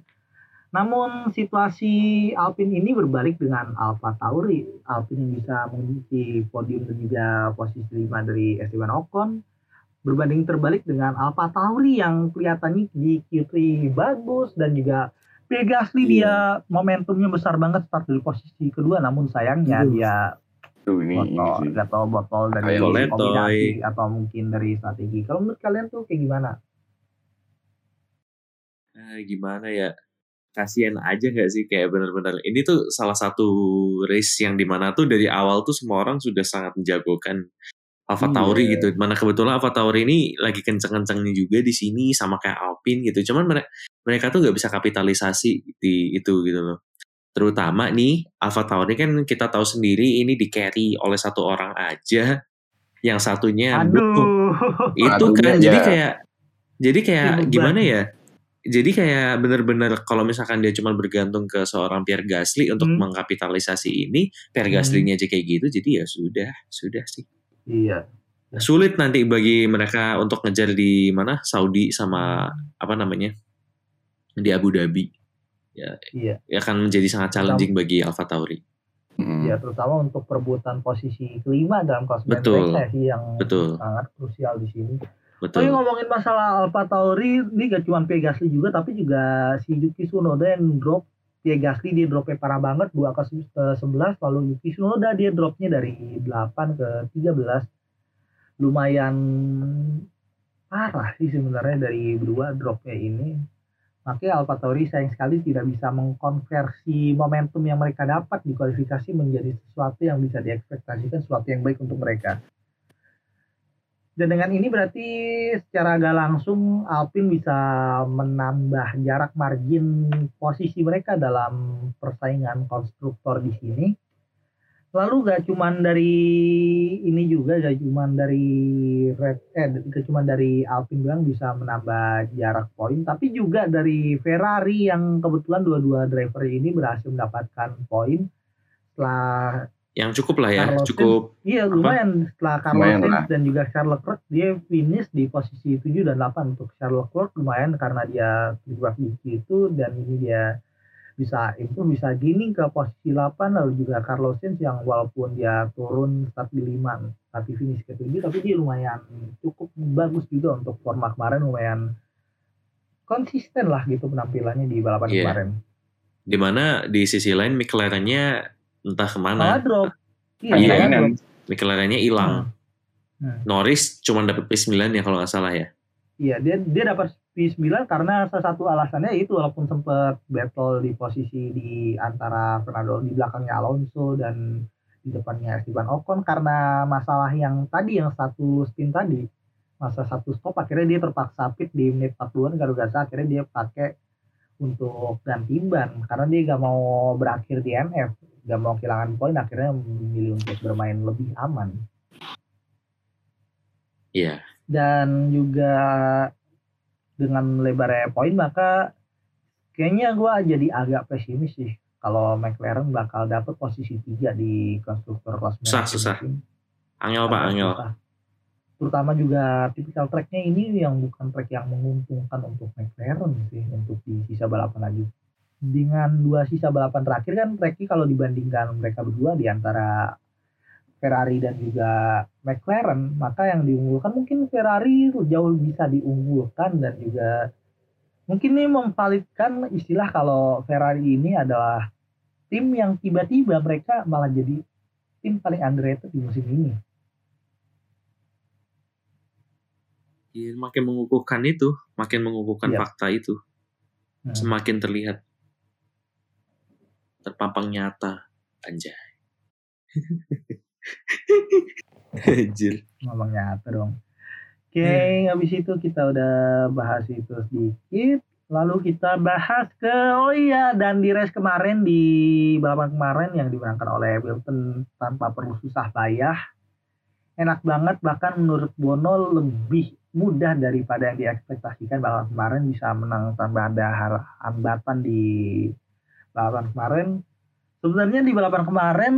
Speaker 1: namun situasi Alpine ini berbalik dengan Alfa Tauri. Alpine yang bisa mengisi podium dan juga posisi 5 dari Esteban Ocon berbanding terbalik dengan Alfa Tauri yang kelihatannya di Q3 bagus dan juga Pierre Gasly
Speaker 2: Iya.
Speaker 1: dia momentumnya besar banget start dari posisi kedua namun sayangnya
Speaker 2: Aduh.
Speaker 1: dia
Speaker 3: Tuh ini, ini
Speaker 1: botol
Speaker 3: sih.
Speaker 1: nggak tahu botol dari
Speaker 2: letoy.
Speaker 1: kombinasi atau mungkin dari strategi kalau menurut kalian tuh kayak gimana
Speaker 2: Eh, gimana ya? Kasian aja nggak sih kayak bener-bener. Ini tuh salah satu race yang di mana tuh dari awal tuh semua orang sudah sangat menjagokan Alfa
Speaker 3: Iya.
Speaker 2: Tauri gitu. Mana kebetulan Alfa Tauri ini lagi kenceng-kencengnya juga di sini sama kayak Alpine gitu. Cuman mereka mereka tuh nggak bisa kapitalisasi di itu gitu loh. Terutama nih Alfa Tauri kan kita tahu sendiri ini di carry oleh satu orang aja. Yang satunya
Speaker 1: aduh
Speaker 2: itu
Speaker 3: Aduh,
Speaker 2: kan
Speaker 3: iya,
Speaker 2: jadi
Speaker 3: iya.
Speaker 2: kayak jadi kayak
Speaker 1: Beban.
Speaker 2: gimana ya jadi kayak bener-bener kalau misalkan dia cuma bergantung ke seorang Pierre Gasly untuk
Speaker 1: Hmm.
Speaker 2: mengkapitalisasi ini Pierre
Speaker 1: Hmm.
Speaker 2: Gasly-nya aja kayak gitu jadi ya sudah sudah sih
Speaker 1: iya.
Speaker 2: Sulit nanti bagi mereka untuk ngejar di mana? Saudi sama apa namanya? Di Abu Dhabi. Ya
Speaker 1: iya.
Speaker 2: ya akan menjadi sangat challenging bagi Alfa Tauri.
Speaker 3: Mm.
Speaker 1: ya terutama untuk perebutan posisi kelima dalam klasemen
Speaker 2: Betul.
Speaker 1: sih yang
Speaker 2: Betul.
Speaker 1: sangat krusial di sini.
Speaker 2: Betul.
Speaker 1: Iya ngomongin masalah Alfa Tauri, ini gak cuma Gasly juga, tapi juga si Yuki Tsunoda yang drop Pierre Gasly dia dropnya parah banget, 2 ke 11, lalu Yuki Tsunoda dia dropnya dari 8 ke 13. Lumayan parah sih sebenarnya dari berdua dropnya ini. Makanya Tauri sayang sekali tidak bisa mengkonversi momentum yang mereka dapat di kualifikasi menjadi sesuatu yang bisa diekspektasikan, sesuatu yang baik untuk mereka. Dan dengan ini berarti secara gak langsung Alpine bisa menambah jarak margin posisi mereka dalam persaingan konstruktor di sini. Lalu gak cuman dari ini juga gak cuman dari Red eh gak cuman dari Alpine bilang bisa menambah jarak poin, tapi juga dari Ferrari yang kebetulan dua-dua driver ini berhasil mendapatkan poin setelah
Speaker 2: yang cukup lah ya
Speaker 1: Carlos
Speaker 2: cukup
Speaker 1: Iya lumayan setelah Carlos
Speaker 3: Lumayan
Speaker 1: Sainz
Speaker 3: lah.
Speaker 1: dan juga Charles Leclerc dia finish di posisi 7 dan 8 untuk Charles Leclerc lumayan karena dia terjebak di situ dan ini dia bisa itu bisa gini ke posisi 8 lalu juga Carlos Sainz yang walaupun dia turun start di 5 tapi finish ke 7 tapi dia lumayan cukup bagus juga untuk forma kemarin lumayan konsisten lah gitu penampilannya di balapan
Speaker 2: Iya.
Speaker 1: kemarin.
Speaker 2: di mana di sisi lain McLaren-nya entah
Speaker 1: malah
Speaker 2: ke mana.
Speaker 1: drop. Iya,
Speaker 3: Iya,
Speaker 1: malah drop.
Speaker 2: McLarennya hilang.
Speaker 1: Hmm.
Speaker 2: Norris cuma dapat P9 ya kalau nggak salah ya.
Speaker 1: Iya, dia dia dapat P9 karena salah satu alasannya itu walaupun sempat battle di posisi di antara Fernando di belakangnya Alonso dan di depannya Esteban Ocon karena masalah yang tadi yang satu spin tadi masa satu stop akhirnya dia terpaksa pit di menit 40-an gara-gara akhirnya dia pakai untuk ganti ban karena dia gak mau berakhir di NF gak mau kehilangan poin akhirnya memilih untuk bermain lebih aman
Speaker 2: Iya.
Speaker 1: dan juga dengan lebarnya poin maka kayaknya gua jadi agak pesimis sih kalau McLaren bakal dapet posisi tiga di konstruktor kelas
Speaker 2: Susah, susah. Angel Pak, angel.
Speaker 1: terutama juga tipikal tracknya ini yang bukan track yang menguntungkan untuk McLaren sih untuk di sisa balapan lagi dengan dua sisa balapan terakhir kan tracknya kalau dibandingkan mereka berdua di antara Ferrari dan juga McLaren maka yang diunggulkan mungkin Ferrari jauh bisa diunggulkan dan juga mungkin ini memvalidkan istilah kalau Ferrari ini adalah tim yang tiba-tiba mereka malah jadi tim paling underrated di musim ini
Speaker 2: Iya, makin mengukuhkan itu, makin mengukuhkan
Speaker 1: Iya.
Speaker 2: fakta itu.
Speaker 1: Hmm.
Speaker 2: Semakin terlihat terpampang nyata, anjay. Anjir.
Speaker 1: ngomong nyata dong. Oke, habis itu kita udah bahas itu sedikit. Lalu kita bahas ke oh iya dan di race kemarin di balapan kemarin yang dimenangkan oleh Wilton tanpa perlu susah payah. Enak banget bahkan menurut Bono lebih mudah daripada yang diekspektasikan balapan kemarin bisa menang tanpa ada hambatan di balapan kemarin. Sebenarnya di balapan kemarin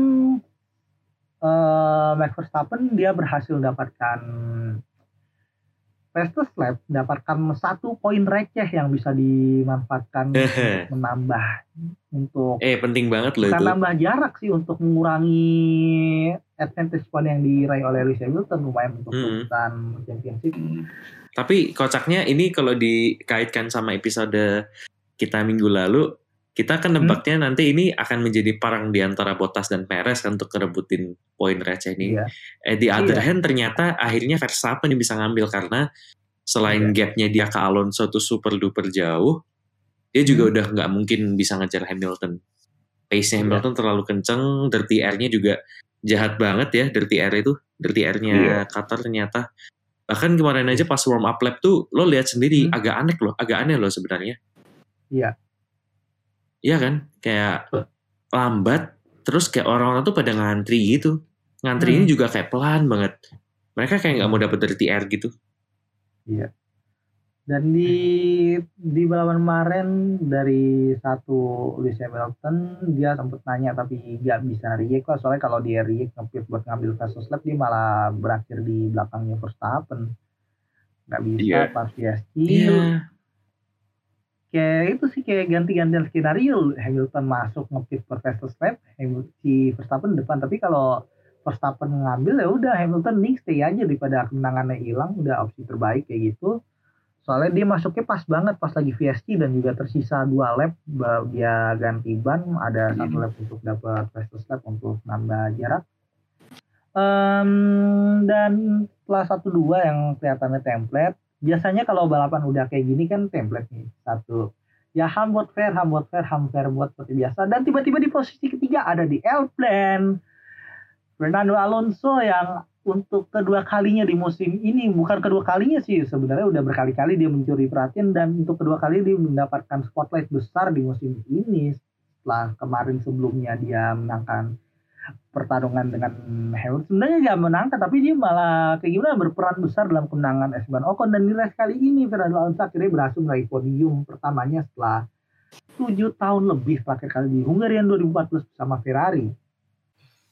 Speaker 1: eh Max Verstappen dia berhasil dapatkan fastest lap, dapatkan satu poin receh yang bisa dimanfaatkan untuk menambah untuk
Speaker 2: Eh, penting banget loh itu.
Speaker 1: nambah jarak sih untuk mengurangi advantage point yang diraih oleh Lewis Hamilton lumayan untuk
Speaker 2: Hmm.
Speaker 1: urusan championship.
Speaker 2: Tapi kocaknya ini kalau dikaitkan sama episode kita minggu lalu, kita kan nebaknya nanti ini akan menjadi perang di antara Bottas dan Perez kan untuk kerebutin poin receh ini.
Speaker 1: Iya.
Speaker 2: Eh, di other
Speaker 1: Iya.
Speaker 2: hand ternyata akhirnya Verstappen yang bisa ngambil karena selain
Speaker 1: Iya.
Speaker 2: gapnya dia ke Alonso tuh super duper jauh, dia juga
Speaker 1: Hmm.
Speaker 2: udah nggak mungkin bisa ngejar Hamilton. Pace-nya
Speaker 1: Iya.
Speaker 2: Hamilton terlalu kenceng, dirty air-nya juga jahat banget ya, dirty air itu, dirty air-nya
Speaker 3: Iya.
Speaker 2: Qatar ternyata. Bahkan kemarin aja pas warm up lap tuh lo lihat sendiri
Speaker 1: Hmm.
Speaker 2: agak aneh loh, agak aneh loh sebenarnya.
Speaker 1: Iya.
Speaker 2: Iya kan? Kayak lambat terus kayak orang-orang tuh pada ngantri gitu. Ngantri ini
Speaker 1: Hmm.
Speaker 2: juga kayak pelan banget. Mereka kayak nggak mau dapet dirty air gitu.
Speaker 1: Dan di di balapan kemarin dari satu Lewis Hamilton dia sempat nanya tapi nggak bisa react lah soalnya kalau dia react ngepit buat ngambil fastest lap dia malah berakhir di belakangnya Verstappen nggak bisa
Speaker 3: Iya.
Speaker 1: pas PSG
Speaker 2: Iya.
Speaker 1: Kayak itu sih kayak ganti-gantian skenario. Hamilton masuk ngepit fastest lap Hamilton, si Verstappen depan. Tapi kalau Verstappen ngambil ya udah Hamilton nih stay aja daripada kemenangannya hilang. Udah opsi terbaik kayak gitu. Soalnya dia masuknya pas banget pas lagi VSC dan juga tersisa dua lap dia ganti ban. Ada satu lap untuk dapat fastest lap untuk nambah jarak. Em, dan setelah satu dua yang kelihatannya template biasanya kalau balapan udah kayak gini kan template nih satu. Ya ham buat fair ham buat fair ham fair buat seperti biasa. Dan tiba-tiba di posisi ketiga ada di L-Plan. Fernando Alonso yang untuk kedua kalinya di musim ini bukan kedua kalinya sih sebenarnya udah berkali-kali dia mencuri perhatian dan untuk kedua kali dia mendapatkan spotlight besar di musim ini setelah kemarin sebelumnya dia menangkan pertarungan dengan Hamilton sebenarnya dia menangkan tapi dia malah kayak gimana berperan besar dalam kemenangan Esteban Ocon dan di race kali ini Fernando Alonso akhirnya berhasil meraih podium pertamanya setelah tujuh tahun lebih terakhir kali di Hungarian 2014 bersama Ferrari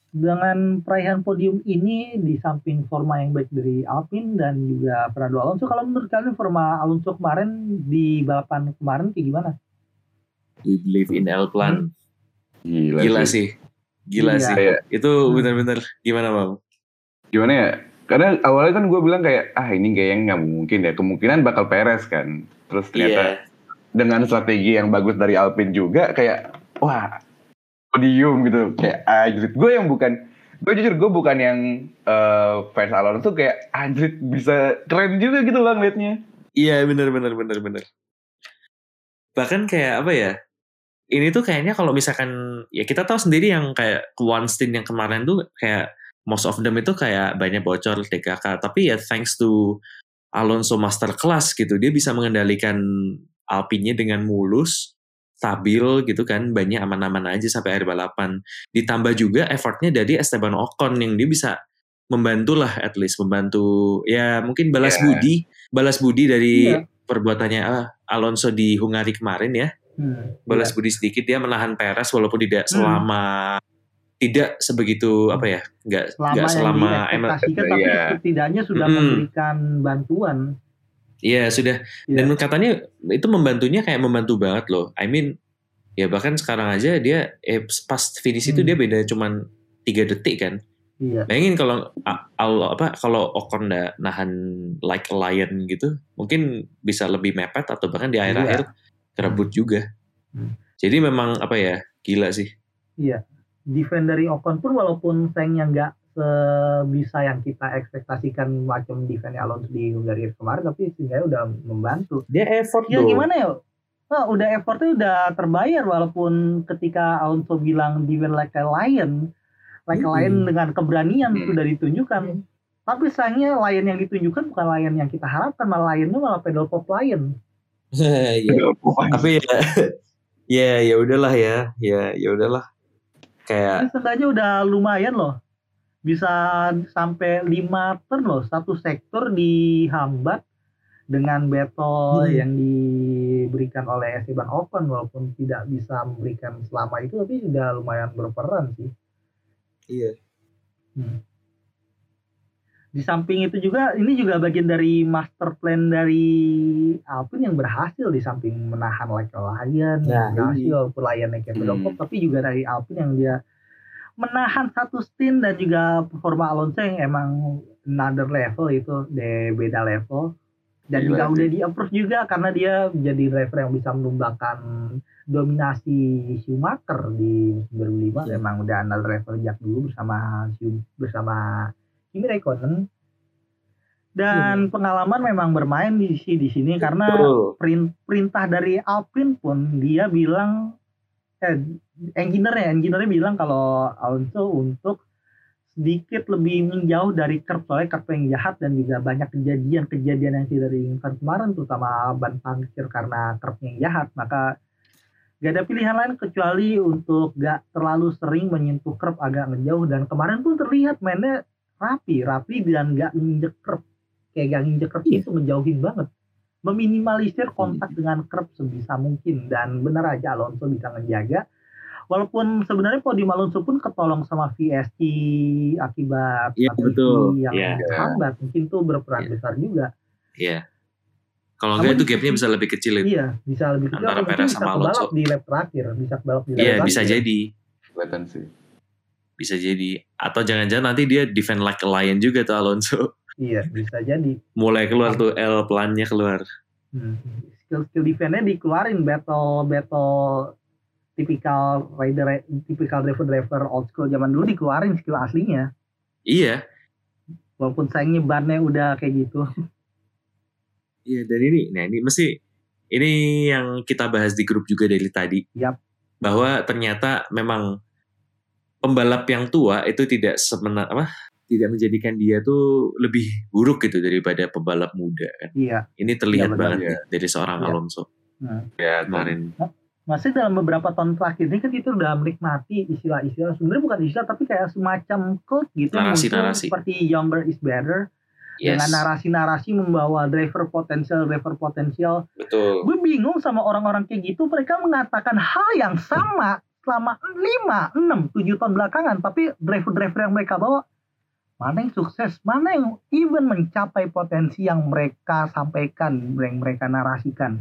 Speaker 1: dengan peraihan podium ini di samping forma yang baik dari Alpine dan juga Fernando Alonso kalau menurut kalian forma Alonso kemarin di balapan kemarin kayak gimana?
Speaker 2: We believe in L plan.
Speaker 3: Gila,
Speaker 2: Gila
Speaker 3: sih.
Speaker 2: sih. Gila
Speaker 1: Iya.
Speaker 2: sih.
Speaker 3: Kayak
Speaker 2: Itu
Speaker 1: Hmm.
Speaker 2: bener-bener gimana bang?
Speaker 3: gimana ya? Karena awalnya kan gue bilang kayak ah ini kayaknya nggak mungkin ya. Kemungkinan bakal Perez kan. Terus ternyata
Speaker 2: Iya.
Speaker 3: dengan strategi yang bagus dari Alpine juga kayak wah podium gitu kayak anjrit gue yang bukan gue jujur gue bukan yang uh, fans Alonso kayak anjrit bisa keren juga gitu loh ngeliatnya
Speaker 2: Iya bener bener bener bener. Bahkan kayak apa ya? Ini tuh kayaknya kalau misalkan ya kita tahu sendiri yang kayak one stint yang kemarin tuh kayak most of them itu kayak banyak bocor DKK. Tapi ya thanks to Alonso master class gitu, dia bisa mengendalikan Alpine dengan mulus, stabil gitu kan, banyak aman-aman aja sampai akhir balapan. Ditambah juga effortnya dari Esteban Ocon yang dia bisa membantu lah at least membantu ya mungkin balas
Speaker 3: Yeah.
Speaker 2: budi balas budi dari
Speaker 1: Iya.
Speaker 2: perbuatannya ah, Alonso di Hungari kemarin ya
Speaker 1: Hmm,
Speaker 2: balas
Speaker 1: iya.
Speaker 2: budi sedikit dia menahan Perez walaupun tidak
Speaker 1: Hmm.
Speaker 2: selama tidak sebegitu apa ya nggak
Speaker 1: selama
Speaker 2: nggak selama emang
Speaker 1: tapi
Speaker 3: Iya.
Speaker 1: setidaknya sudah
Speaker 2: Mm-mm.
Speaker 1: memberikan bantuan
Speaker 2: Iya sudah
Speaker 1: Iya.
Speaker 2: dan katanya itu membantunya kayak membantu banget loh I mean ya bahkan sekarang aja dia eh, pas finish itu
Speaker 1: Hmm.
Speaker 2: dia beda cuman tiga detik kan
Speaker 1: iya
Speaker 2: Bayangin kalau a- al- apa kalau Ocon nahan like a lion gitu, mungkin bisa lebih mepet atau bahkan di akhir-akhir kerebut juga.
Speaker 1: Hmm.
Speaker 2: Jadi memang apa ya gila sih.
Speaker 1: iya defend dari Ocon pun walaupun sayangnya nggak sebisa yang kita ekspektasikan macam defend Alonso di Hungary kemarin tapi sehingga udah membantu
Speaker 2: Dia effort
Speaker 1: ya gimana ya Nah, udah effortnya udah terbayar walaupun ketika Alonso bilang defend like a lion like a
Speaker 2: Hmm.
Speaker 1: lion dengan keberanian
Speaker 3: Hmm.
Speaker 1: sudah ditunjukkan tapi sayangnya lion yang ditunjukkan bukan lion yang kita harapkan malah lionnya malah pedal pop lion
Speaker 2: Iya. Tapi ya ya ya udahlah ya, ya ya udahlah. Kayak
Speaker 1: Ini seenggaknya udah lumayan loh. Bisa sampai 5 turn loh, satu sektor dihambat dengan battle
Speaker 2: Hmm.
Speaker 1: yang diberikan oleh Esteban Ocon walaupun tidak bisa memberikan selama itu tapi sudah lumayan berperan sih.
Speaker 2: iya.
Speaker 1: Di samping itu juga ini juga bagian dari master plan dari Alpine yang berhasil di samping menahan lion,
Speaker 2: Nah,
Speaker 1: berhasil walaupun lionnya kayak
Speaker 3: Hmm.
Speaker 1: tapi juga dari Alpine yang dia menahan satu stint dan juga performa Alonso yang emang another level itu de beda level dan
Speaker 3: Gila
Speaker 1: juga
Speaker 3: sih.
Speaker 1: udah di approve juga karena dia jadi driver yang bisa menumbangkan dominasi Schumacher di musim 2005
Speaker 2: Iya.
Speaker 1: emang udah another level sejak dulu bersama bersama Kimi Raikkonen dan pengalaman memang bermain di sini di sini karena perin- perintah dari Alpine pun dia bilang eh engineer-nya engineer bilang kalau Alonso untuk sedikit lebih menjauh dari curb soalnya curb yang jahat dan juga banyak kejadian-kejadian yang tidak diinginkan kemarin terutama ban puncture karena curb yang jahat. Maka gak ada pilihan lain kecuali untuk gak terlalu sering menyentuh curb agak ngejauh dan kemarin pun terlihat mainnya rapi rapi dan gak nginjek curb kayak gak nginjek curb
Speaker 2: Iya.
Speaker 1: itu ngejauhin banget meminimalisir kontak dengan curb sebisa mungkin dan benar aja Alonso bisa ngejaga walaupun sebenarnya podium Alonso pun ketolong sama VSC akibat
Speaker 2: Iya,
Speaker 1: satu
Speaker 2: betul.
Speaker 1: yang
Speaker 2: Iya.
Speaker 1: hambat mungkin tuh berperan
Speaker 2: Iya.
Speaker 1: besar juga
Speaker 2: Iya. Kalau enggak itu gapnya bisa lebih kecil itu.
Speaker 1: iya bisa lebih kecil
Speaker 2: Antara Perez
Speaker 1: bisa
Speaker 2: sama Alonso.
Speaker 1: di lap terakhir bisa kebalap di lap
Speaker 2: Iya,
Speaker 1: terakhir
Speaker 2: bisa jadi.
Speaker 3: Kelihatan sih.
Speaker 2: Bisa jadi. Atau jangan-jangan nanti dia defend like a lion juga tuh Alonso.
Speaker 1: iya bisa jadi
Speaker 2: Mulai keluar tuh L pelannya keluar.
Speaker 1: Hmm. Skill-skill defense-nya dikeluarin battle battle tipikal rider tipikal driver-driver old school zaman dulu dikeluarin skill aslinya
Speaker 2: Iya.
Speaker 1: walaupun sayangnya bannya udah kayak gitu
Speaker 2: Iya dan ini, nah ini mesti ini yang kita bahas di grup juga dari tadi.
Speaker 1: Yap.
Speaker 2: Bahwa ternyata memang pembalap yang tua itu tidak semena apa tidak menjadikan dia tuh lebih buruk gitu daripada pembalap muda kan.
Speaker 1: iya
Speaker 2: Ini terlihat
Speaker 1: Iya, benar,
Speaker 2: banget
Speaker 3: iya.
Speaker 2: nih dari seorang
Speaker 1: Iya.
Speaker 2: Alonso
Speaker 3: Ya,
Speaker 2: kemarin.
Speaker 1: masih dalam beberapa tahun terakhir ini kan kita udah menikmati istilah-istilah sebenarnya bukan istilah tapi kayak semacam code gitu yang muncul
Speaker 2: Narasi-narasi.
Speaker 1: seperti younger is better
Speaker 2: Yes,
Speaker 1: dengan narasi-narasi membawa driver potensial driver potensial
Speaker 2: betul.
Speaker 1: gue bingung sama orang-orang kayak gitu mereka mengatakan hal yang sama selama 5, 6, 7 tahun belakangan tapi driver-driver yang mereka bawa mana yang sukses mana yang even mencapai potensi yang mereka sampaikan yang mereka narasikan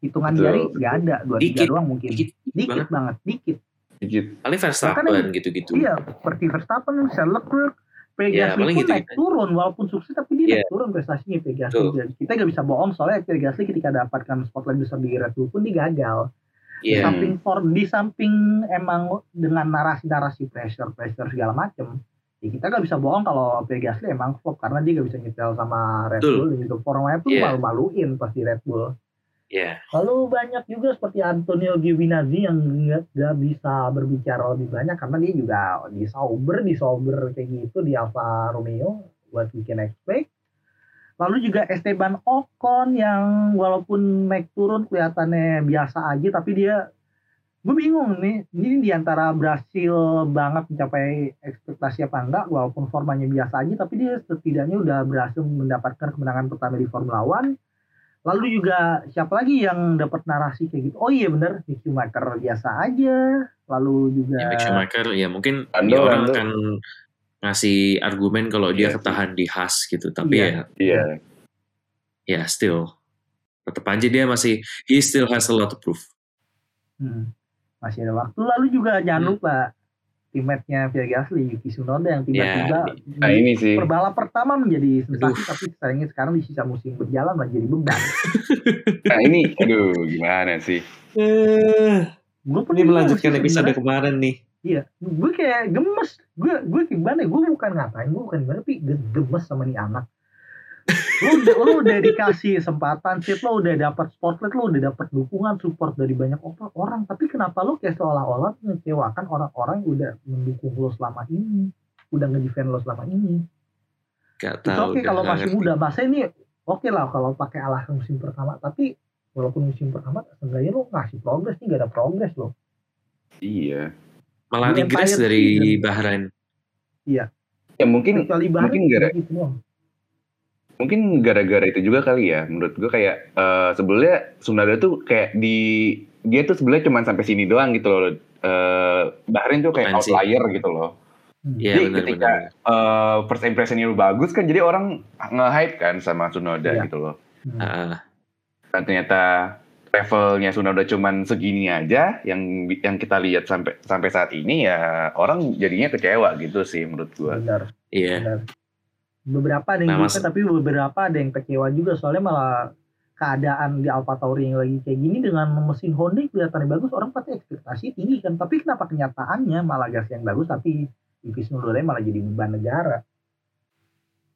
Speaker 1: hitungan
Speaker 3: Betul,
Speaker 1: jari nggak ada dua
Speaker 2: Dikit,
Speaker 1: tiga doang mungkin
Speaker 2: Dikit,
Speaker 1: dikit
Speaker 2: banget.
Speaker 1: banget dikit
Speaker 3: Dikit.
Speaker 2: Paling Verstappen gitu-gitu.
Speaker 1: iya seperti Verstappen Leclerc
Speaker 2: Iya,
Speaker 1: Pegasly
Speaker 2: paling
Speaker 1: pun
Speaker 2: gitu-gitu.
Speaker 1: naik turun walaupun sukses tapi dia
Speaker 2: Iya.
Speaker 1: naik turun prestasinya Pegasly. Dan kita nggak bisa bohong soalnya Pegasly ketika dapatkan spotlight besar di Red Bull pun dia gagal di
Speaker 2: Iya.
Speaker 1: samping for di samping emang dengan narasi-narasi pressure pressure segala macem ya kita gak bisa bohong kalau Gasly emang flop karena dia gak bisa nyetel sama Red
Speaker 2: Betul.
Speaker 1: Bull juga formanya pun
Speaker 2: Iya.
Speaker 1: malu-maluin pasti Red Bull
Speaker 2: Iya.
Speaker 1: lalu banyak juga seperti Antonio Giovinazzi yang nggak nggak bisa berbicara lebih banyak karena dia juga di Sauber di Sauber kayak gitu di Alfa Romeo what we can expect Lalu juga Esteban Ocon yang walaupun naik turun kelihatannya biasa aja tapi dia gue bingung nih ini di antara berhasil banget mencapai ekspektasi apa enggak walaupun formanya biasa aja tapi dia setidaknya udah berhasil mendapatkan kemenangan pertama di Formula One. Lalu juga siapa lagi yang dapat narasi kayak gitu? Oh iya bener Mick Schumacher biasa aja. Lalu juga
Speaker 2: Ya, Mick Schumacher ya mungkin
Speaker 3: Lando,
Speaker 2: dia orang
Speaker 3: Lando.
Speaker 2: akan ngasih argumen kalau dia
Speaker 3: Iya
Speaker 2: ketahan di Haas gitu tapi
Speaker 1: Iya.
Speaker 3: Iya.
Speaker 2: ya ya still tetap aja dia masih he still has a lot to prove
Speaker 1: Hmm, masih ada waktu. Lalu juga jangan
Speaker 2: Hmm.
Speaker 1: lupa teammate-nya Pierre Gasly, Yuki Tsunoda yang tiba-tiba
Speaker 3: Nah
Speaker 1: di
Speaker 3: ini sih.
Speaker 1: perbalap pertama menjadi sensasi,
Speaker 2: Aduh.
Speaker 1: tapi sayangnya sekarang di sisa musim berjalan menjadi beban.
Speaker 3: Nah ini, aduh gimana sih?
Speaker 1: Gue pun
Speaker 2: ini
Speaker 1: bingung
Speaker 2: melanjutkan episode kemarin nih
Speaker 1: Iya, gue kayak gemes. Gue gue gimana? ya? Gue bukan ngatain, gue bukan gimana, tapi ge- gemes sama nih anak. Lu udah, lu udah dikasih kesempatan, sih lo udah dapat spotlight, lo udah dapat dukungan, support dari banyak or- orang. Tapi kenapa lo kayak seolah-olah mengecewakan orang-orang yang udah mendukung lo selama ini, udah ngedefend lo selama ini?
Speaker 2: gak tahu
Speaker 1: oke kalau masih
Speaker 2: ngerti.
Speaker 1: muda, masa ini oke lah kalau pakai alasan musim pertama. Tapi walaupun musim pertama, seenggaknya lo ngasih progres nih, gak ada progres lo.
Speaker 3: Iya.
Speaker 2: Malah
Speaker 1: Di entire
Speaker 2: dari
Speaker 1: season.
Speaker 2: Bahrain
Speaker 3: Ya mungkin
Speaker 1: Kecuali Bahrain,
Speaker 3: mungkin gara-
Speaker 1: gitu
Speaker 3: mungkin gara-gara itu juga kali ya. Menurut gue kayak eh, sebelumnya Tsunoda tuh kayak di dia tuh sebenarnya cuma sampai sini doang gitu loh. Eh Bahrain tuh kayak
Speaker 2: Potensi.
Speaker 3: outlier gitu loh.
Speaker 1: Hmm.
Speaker 2: Iya
Speaker 3: Jadi
Speaker 2: benar
Speaker 3: ketika
Speaker 2: benar
Speaker 3: eh, first impressionnya lu bagus kan jadi orang nge-hype kan sama Tsunoda
Speaker 1: Iya.
Speaker 3: gitu loh.
Speaker 1: Hmm.
Speaker 2: Ah,
Speaker 3: Dan ternyata levelnya Tsunoda cuman segini aja yang yang kita lihat sampai sampai saat ini ya orang jadinya kecewa gitu sih menurut gua.
Speaker 1: Benar.
Speaker 2: iya
Speaker 1: Benar. Beberapa ada yang
Speaker 2: Nah,
Speaker 1: suka
Speaker 2: mas-
Speaker 1: tapi beberapa ada yang kecewa juga soalnya malah keadaan di Alfa Tauri yang lagi kayak gini dengan mesin Honda yang kelihatannya bagus orang pasti ekspektasi tinggi kan tapi kenapa kenyataannya malah gas yang bagus tapi Yuki Tsunoda malah jadi beban negara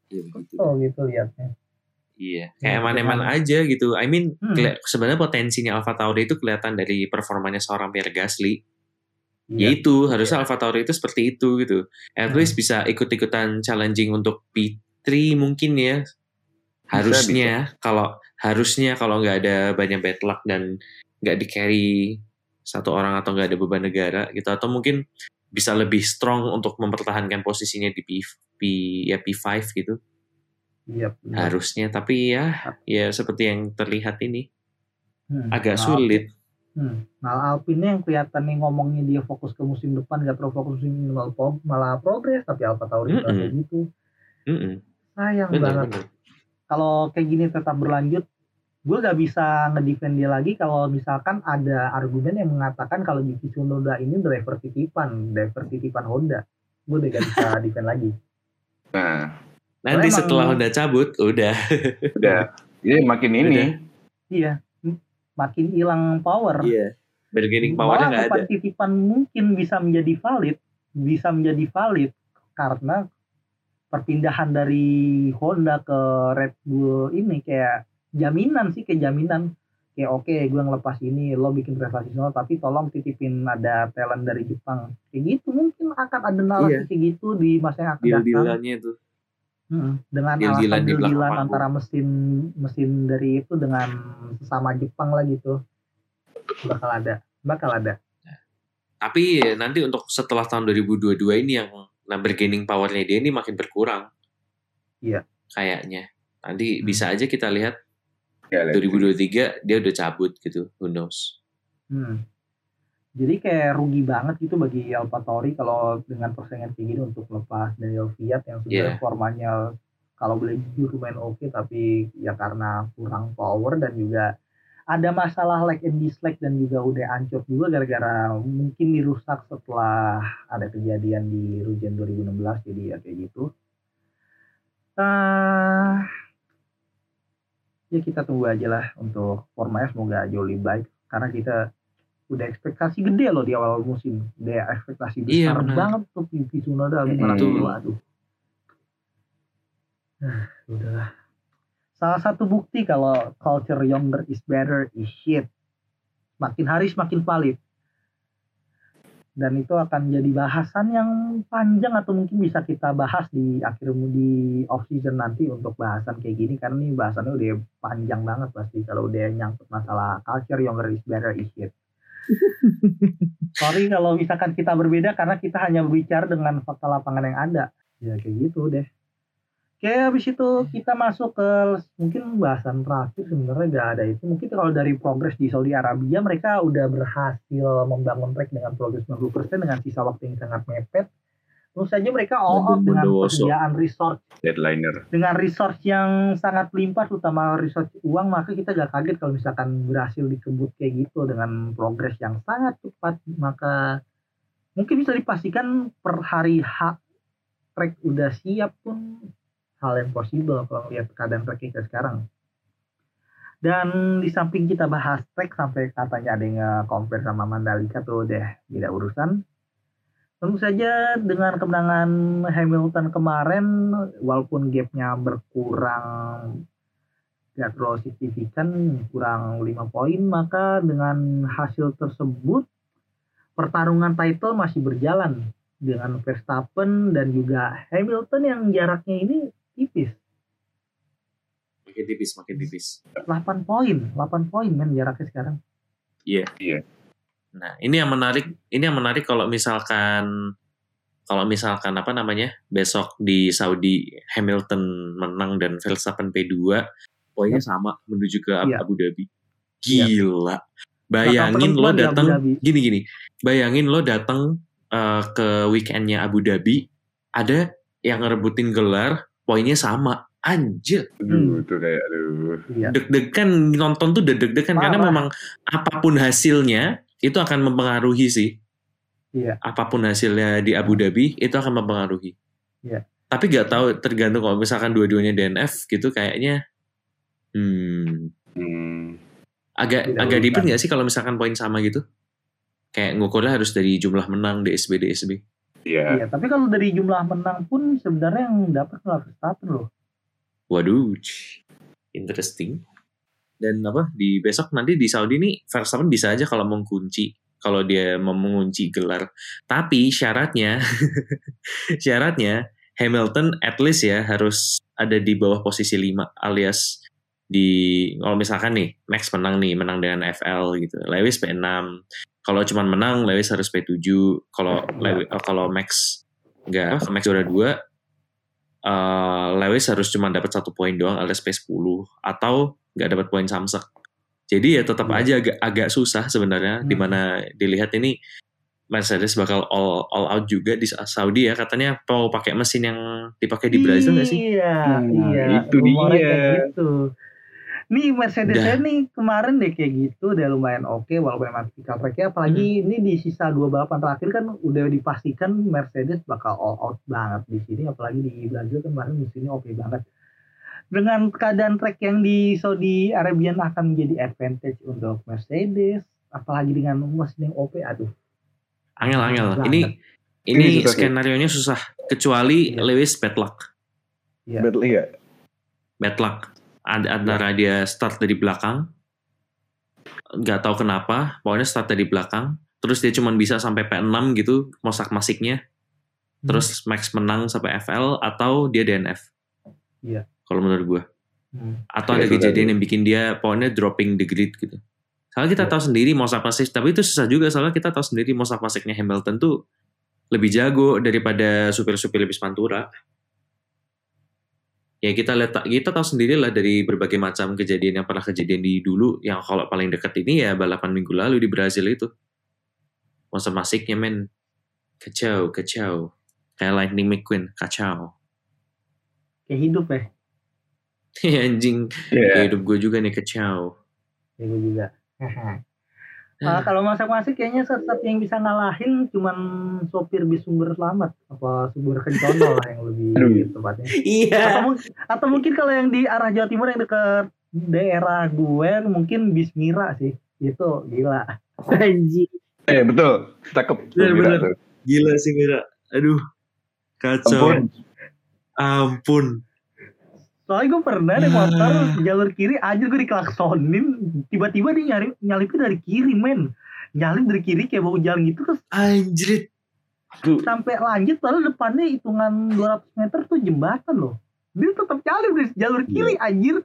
Speaker 2: Iya, begitu.
Speaker 1: oh gitu liatnya
Speaker 2: Iya, kayak eman-eman aja gitu. I mean,
Speaker 1: Hmm.
Speaker 2: sebenarnya potensinya Alfa Tauri itu kelihatan dari performanya seorang Pierre Gasly.
Speaker 1: Iya.
Speaker 2: Yaitu harusnya Alfa Tauri itu seperti itu gitu. At
Speaker 1: Hmm.
Speaker 2: least bisa ikut-ikutan challenging untuk P3 mungkin ya. Harusnya kalau harusnya kalau nggak ada banyak bad luck dan nggak di carry satu orang atau nggak ada beban negara gitu atau mungkin bisa lebih strong untuk mempertahankan posisinya di P, P ya P5 gitu
Speaker 1: Iya, benar.
Speaker 2: harusnya tapi ya ya seperti yang terlihat ini
Speaker 1: Hmm.
Speaker 2: agak
Speaker 1: Nah,
Speaker 2: sulit
Speaker 1: Hmm. Nah, Alpine yang kelihatan nih ngomongnya dia fokus ke musim depan, gak terlalu fokus musim ini malah, pro- malah progres, tapi Alfa Tauri
Speaker 2: Mm-mm.
Speaker 1: kayak gitu.
Speaker 2: Mm-mm.
Speaker 1: Sayang
Speaker 2: benar
Speaker 1: banget. Kalau kayak gini tetap berlanjut, gue gak bisa ngedefend dia lagi kalau misalkan ada argumen yang mengatakan kalau Yuki Tsunoda ini driver titipan, driver titipan Honda. Gue udah gak bisa defend lagi.
Speaker 3: Nah,
Speaker 2: nanti
Speaker 1: Emang-
Speaker 2: setelah Honda cabut udah.
Speaker 3: Udah. Jadi makin ini.
Speaker 2: Udah.
Speaker 1: Iya, makin hilang power.
Speaker 2: iya. Bargaining powernya nggak ada.
Speaker 1: titipan mungkin bisa menjadi valid, bisa menjadi valid karena perpindahan dari Honda ke Red Bull ini kayak jaminan sih kayak jaminan. Kayak oke gue ngelepas ini lo bikin prestasi nol tapi tolong titipin ada talent dari Jepang. Kayak gitu mungkin akan ada narasi
Speaker 2: Iya.
Speaker 1: kayak gitu di masa yang akan
Speaker 2: deal
Speaker 1: datang.
Speaker 2: dealannya itu
Speaker 1: Dengan
Speaker 2: Deal-dealan
Speaker 1: alasan
Speaker 2: panggung.
Speaker 1: antara mesin mesin dari itu dengan sesama Jepang lah gitu bakal ada bakal ada
Speaker 2: tapi nanti untuk setelah tahun 2022 ini yang nah bargaining powernya dia ini makin berkurang
Speaker 1: Iya.
Speaker 2: kayaknya nanti
Speaker 1: Hmm.
Speaker 2: bisa aja kita lihat
Speaker 3: Ya, lihat.
Speaker 2: 2023 dia udah cabut gitu who knows
Speaker 1: Hmm. Jadi kayak rugi banget gitu bagi Alfa Tauri kalau dengan persaingan kayak gini untuk lepas Daniel Fiat yang sebenarnya
Speaker 2: Yeah.
Speaker 1: formanya kalau boleh jujur lumayan oke tapi ya karena kurang power dan juga ada masalah like and dislike dan juga udah ancur juga gara-gara mungkin dirusak setelah ada kejadian di Rujen 2016 jadi ya kayak gitu. Eh, ya kita tunggu aja lah untuk formanya semoga jauh lebih baik karena kita udah ekspektasi gede loh di awal musim. Udah ekspektasi
Speaker 2: Iya,
Speaker 1: besar
Speaker 2: benar.
Speaker 1: banget tuh Yuki Tsunoda gimana
Speaker 2: Betul.
Speaker 1: tuh aduh Nah, udahlah. Salah satu bukti kalau culture younger is better is shit. Makin hari semakin valid. Dan itu akan jadi bahasan yang panjang atau mungkin bisa kita bahas di akhir di off season nanti untuk bahasan kayak gini. Karena ini bahasannya udah panjang banget pasti kalau udah nyangkut masalah culture younger is better is shit. Sorry kalau misalkan kita berbeda karena kita hanya berbicara dengan fakta lapangan yang ada. Ya kayak gitu deh. Oke, habis itu kita masuk ke mungkin bahasan terakhir sebenarnya gak ada itu. Mungkin kalau dari progres di Saudi Arabia mereka udah berhasil membangun track dengan progres 90% dengan sisa waktu yang sangat mepet. Tentu saja mereka all out dengan persediaan resource.
Speaker 3: Deadliner.
Speaker 1: dengan resource yang sangat melimpah terutama resource uang maka kita gak kaget kalau misalkan berhasil dikebut kayak gitu dengan progres yang sangat cepat maka mungkin bisa dipastikan per hari H track udah siap pun hal yang possible kalau lihat keadaan track kita sekarang. Dan di samping kita bahas track sampai katanya ada yang compare sama Mandalika tuh deh tidak urusan Tentu saja dengan kemenangan Hamilton kemarin, walaupun gapnya berkurang tidak terlalu signifikan, kurang 5 poin, maka dengan hasil tersebut pertarungan title masih berjalan dengan Verstappen dan juga Hamilton yang jaraknya ini tipis,
Speaker 2: Makin tipis, makin tipis.
Speaker 1: 8 poin, 8 poin men jaraknya sekarang.
Speaker 2: Iya.
Speaker 3: Iya.
Speaker 2: Nah, ini yang menarik, ini yang menarik kalau misalkan kalau misalkan apa namanya? Besok di Saudi Hamilton menang dan Verstappen P2, poinnya sama menuju ke
Speaker 1: Iya.
Speaker 2: Abu Dhabi.
Speaker 1: Iya.
Speaker 2: Gila. Bayangin
Speaker 1: Bakal
Speaker 2: lo datang
Speaker 1: Dhabi.
Speaker 2: gini gini. Bayangin lo datang eh, ke weekendnya Abu Dhabi, ada yang ngerebutin gelar, poinnya sama. Anjir,
Speaker 3: Aduh, tuh kayak aduh.
Speaker 1: Iya.
Speaker 2: deg-degan nonton tuh udah deg-degan karena memang apa pun hasilnya itu akan mempengaruhi sih.
Speaker 1: Iya.
Speaker 2: Apa pun hasilnya di Abu Dhabi itu akan mempengaruhi.
Speaker 1: Iya.
Speaker 2: Tapi gak tahu tergantung kalau misalkan dua-duanya DNF gitu kayaknya hmm,
Speaker 3: Hmm.
Speaker 2: agak
Speaker 1: Tidak
Speaker 2: agak ribet nggak sih kalau misalkan poin sama gitu? Kayak ngukurnya harus dari jumlah menang DSB DSB.
Speaker 3: Iya.
Speaker 1: Iya, tapi kalau dari jumlah menang pun sebenarnya yang dapat malah Verstappen loh.
Speaker 2: Waduh, interesting. Dan apa di besok nanti di Saudi nih Verstappen bisa aja kalau mengunci kalau dia mau mengunci gelar. Tapi syaratnya syaratnya Hamilton at least ya harus ada di bawah posisi 5 alias di kalau misalkan nih Max menang nih menang dengan FL gitu. Lewis P6. Kalau cuma menang Lewis harus P7. Kalau Lewi- eh, kalau Max enggak Max juara 2 eh, Lewis harus cuma dapat satu poin doang alias P10 atau nggak dapat poin samsek. Jadi ya tetap
Speaker 1: Iya.
Speaker 2: aja agak agak susah sebenarnya
Speaker 1: Hmm.
Speaker 2: di mana dilihat ini Mercedes bakal all all out juga di Saudi ya katanya mau pakai mesin yang dipakai di Brazil nggak sih?
Speaker 1: Iya,
Speaker 3: Nah,
Speaker 1: iya.
Speaker 3: itu dia.
Speaker 1: gitu. Nih Mercedes
Speaker 2: Dah.
Speaker 1: nih kemarin deh kayak gitu udah lumayan oke walaupun memang tipikal tracknya apalagi ini di sisa dua balapan terakhir kan udah dipastikan Mercedes bakal all out banget di sini apalagi di Brazil kan kemarin sini oke banget dengan keadaan track yang di Saudi Arabia akan menjadi advantage untuk Mercedes apalagi dengan mesin yang OP aduh
Speaker 2: Angel angel.
Speaker 1: Banget.
Speaker 2: Ini
Speaker 3: Ini
Speaker 2: ini skenario nya susah kecuali
Speaker 1: Iya.
Speaker 2: Lewis bad luck.
Speaker 1: Iya.
Speaker 3: Betul ya.
Speaker 2: Bad luck. Ad- Antara dia start dari belakang nggak tahu kenapa, pokoknya start dari belakang terus dia cuma bisa sampai P6 gitu mosak masiknya terus Max menang sampai FL atau dia DNF.
Speaker 1: Iya.
Speaker 2: Kalau menurut gua.
Speaker 1: Hmm.
Speaker 2: atau
Speaker 3: Iya,
Speaker 2: ada kejadian yang bikin dia pokoknya dropping the grid gitu. Soalnya kita
Speaker 1: Iya.
Speaker 2: tahu sendiri Mosak Pasik, tapi itu susah juga soalnya kita tahu sendiri Mosak Pasiknya Hamilton tuh lebih jago daripada supir-supir lebih Pantura. Ya kita lihat kita tahu sendiri lah dari berbagai macam kejadian yang pernah kejadian di dulu yang kalau paling dekat ini ya balapan minggu lalu di Brazil itu. Mosak Pasiknya men kacau kacau kayak Lightning McQueen kacau.
Speaker 1: kayak hidup ya
Speaker 2: anjing
Speaker 3: Iya.
Speaker 2: kayak hidup gue juga nih kacau.
Speaker 1: ya gue juga Ah, kalau masak-masak kayaknya satu yang bisa ngalahin cuman sopir bis sumber selamat apa sumber kencono lah yang lebih
Speaker 3: Aduh.
Speaker 1: tepatnya.
Speaker 2: Iya.
Speaker 1: Atau, mung- atau mungkin kalau yang di arah Jawa Timur yang dekat daerah gue mungkin bis Mira sih. Itu gila.
Speaker 2: Anjing.
Speaker 3: Eh betul, cakep. Mira
Speaker 2: bener.
Speaker 3: tuh.
Speaker 2: Gila sih Mira. Aduh. Kacau.
Speaker 3: Ampun.
Speaker 2: Ampun.
Speaker 1: Soalnya gue pernah naik
Speaker 2: Ya.
Speaker 1: motor jalur kiri aja gue diklaksonin tiba-tiba dia nyari nyalipnya dari kiri men nyalip dari kiri kayak mau jalan gitu terus.
Speaker 3: Tuh,
Speaker 1: sampai lanjut padahal depannya hitungan 200 meter tuh jembatan loh dia tetap nyalip dari jalur kiri anjir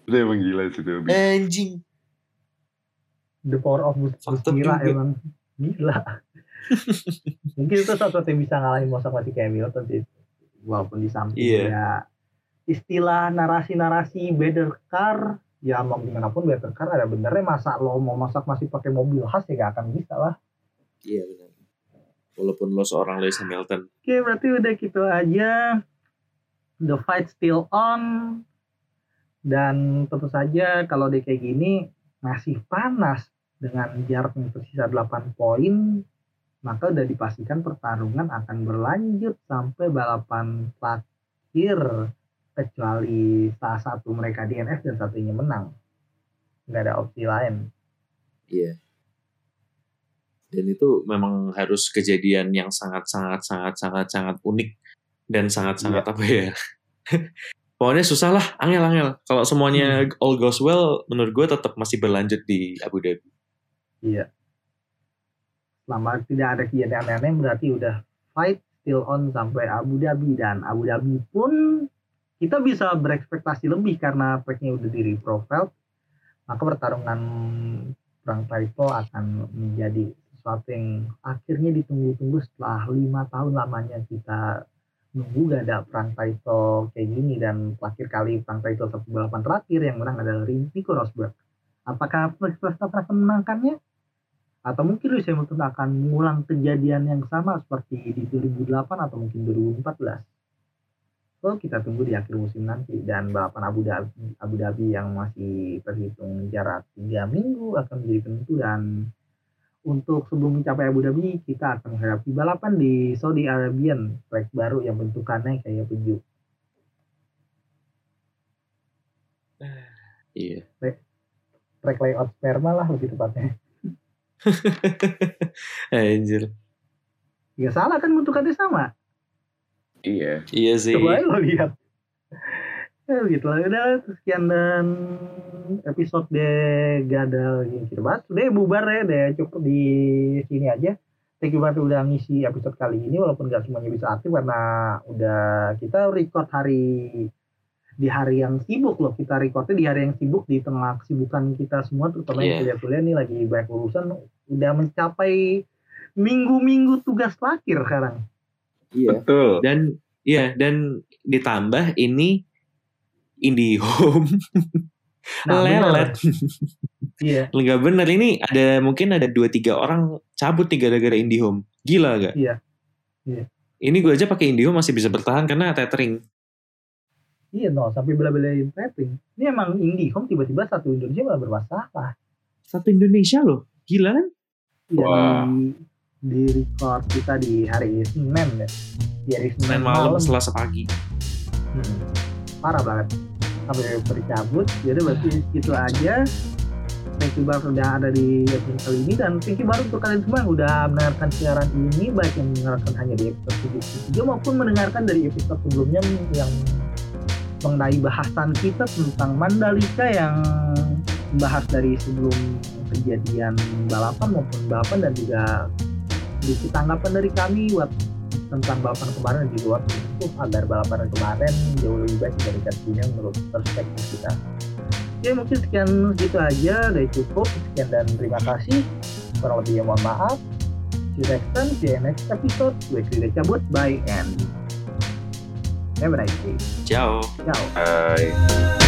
Speaker 3: itu emang gila sih tuh.
Speaker 2: Anjing.
Speaker 1: the power of
Speaker 2: Fakta
Speaker 1: gila
Speaker 2: juga.
Speaker 1: emang gila mungkin itu satu yang bisa ngalahin masa mati kayak Hamilton sih walaupun di samping
Speaker 2: Iya.
Speaker 1: ya istilah narasi-narasi better car ya mau gimana pun better car ada benernya masa lo mau masak masih pakai mobil khas ya gak akan bisa lah
Speaker 2: Iya benar. Walaupun lo seorang Lewis Hamilton.
Speaker 1: oke berarti udah gitu aja the fight still on dan tentu saja kalau dia kayak gini masih panas dengan jarak yang tersisa 8 poin maka udah dipastikan pertarungan akan berlanjut sampai balapan terakhir kecuali salah satu mereka DNF dan satunya menang nggak ada opsi lain
Speaker 2: Iya. Dan itu memang harus kejadian yang sangat sangat sangat sangat sangat unik dan sangat sangat apa ya? Pokoknya susah lah, angel-angel. Kalau semuanya all goes well, menurut gue tetap masih berlanjut di Abu Dhabi.
Speaker 1: Iya. Selama tidak ada kejadian aneh-aneh berarti udah fight still on sampai Abu Dhabi dan Abu Dhabi pun kita bisa berekspektasi lebih karena tracknya udah di reprofile maka pertarungan perang title akan menjadi sesuatu yang akhirnya ditunggu-tunggu setelah lima tahun lamanya kita nunggu gak ada perang title kayak gini dan terakhir kali perang title satu balapan terakhir yang menang adalah Nico Rosberg. Apakah Max Verstappen akan menangkannya? Atau mungkin Lewis Hamilton akan mengulang kejadian yang sama seperti di 2008 atau mungkin 2014 so kita tunggu di akhir musim nanti. Dan balapan Abu Dhabi, Abu Dhabi yang masih terhitung jarak tiga minggu akan menjadi penentu dan untuk sebelum mencapai Abu Dhabi kita akan menghadapi balapan di Saudi Arabian. Track baru yang bentukannya kayak peju.
Speaker 2: Iya.
Speaker 1: track layout sperma lah lebih tepatnya.
Speaker 2: Anjir.
Speaker 1: ya salah kan bentukannya sama
Speaker 3: Iya.
Speaker 2: Iya sih.
Speaker 1: Coba lo lihat. Ya gitu lah. Udah sekian dan episode de Gadal yang kita bahas. Udah bubar ya. Udah cukup di sini aja. Thank you banget udah ngisi episode kali ini. Walaupun gak semuanya bisa aktif karena udah kita record hari di hari yang sibuk loh. Kita recordnya di hari yang sibuk di tengah kesibukan kita semua. Terutama yang
Speaker 2: Iya.
Speaker 1: kuliah-kuliah nih lagi banyak urusan. Udah mencapai minggu-minggu tugas terakhir sekarang.
Speaker 2: Iya.
Speaker 3: Betul.
Speaker 2: Dan iya dan ditambah ini IndiHome
Speaker 1: Nah,
Speaker 2: lelet.
Speaker 1: Iya.
Speaker 2: Enggak bener ini ada mungkin ada dua tiga orang cabut nih gara-gara IndiHome. Gila gak?
Speaker 1: Iya. Iya.
Speaker 2: Ini gue aja pakai IndiHome masih bisa bertahan karena tethering.
Speaker 1: Iya no, sampai bela-belain tapping. Ini emang IndiHome tiba-tiba satu Indonesia malah bermasalah.
Speaker 2: Satu Indonesia loh. Gila kan?
Speaker 1: Iya
Speaker 3: Wah.
Speaker 1: Di, record kita di hari Senin ya. Di hari Senin
Speaker 2: Senin malam Selasa pagi.
Speaker 1: Hmm, parah banget. Sampai bercabut. Jadi berarti gitu aja. Thank you banget udah ada di episode kali ini dan thank you banget untuk kalian semua yang udah mendengarkan siaran ini baik yang mendengarkan hanya di episode 73 maupun mendengarkan dari episode sebelumnya yang mengenai bahasan kita tentang Mandalika yang bahas dari sebelum kejadian balapan maupun balapan dan juga sedikit tanggapan dari kami buat tentang balapan kemarin juga waktu itu agar balapan kemarin jauh lebih baik dari dunia menurut perspektif kita. Oke mungkin sekian segitu aja. Udah cukup. Sekian dan terima kasih. Kurang lebihnya mohon maaf. See you next time. See you next episode. Gue Krida cabut bye and have a nice day.
Speaker 2: Ciao.
Speaker 1: ciao.
Speaker 3: Hai.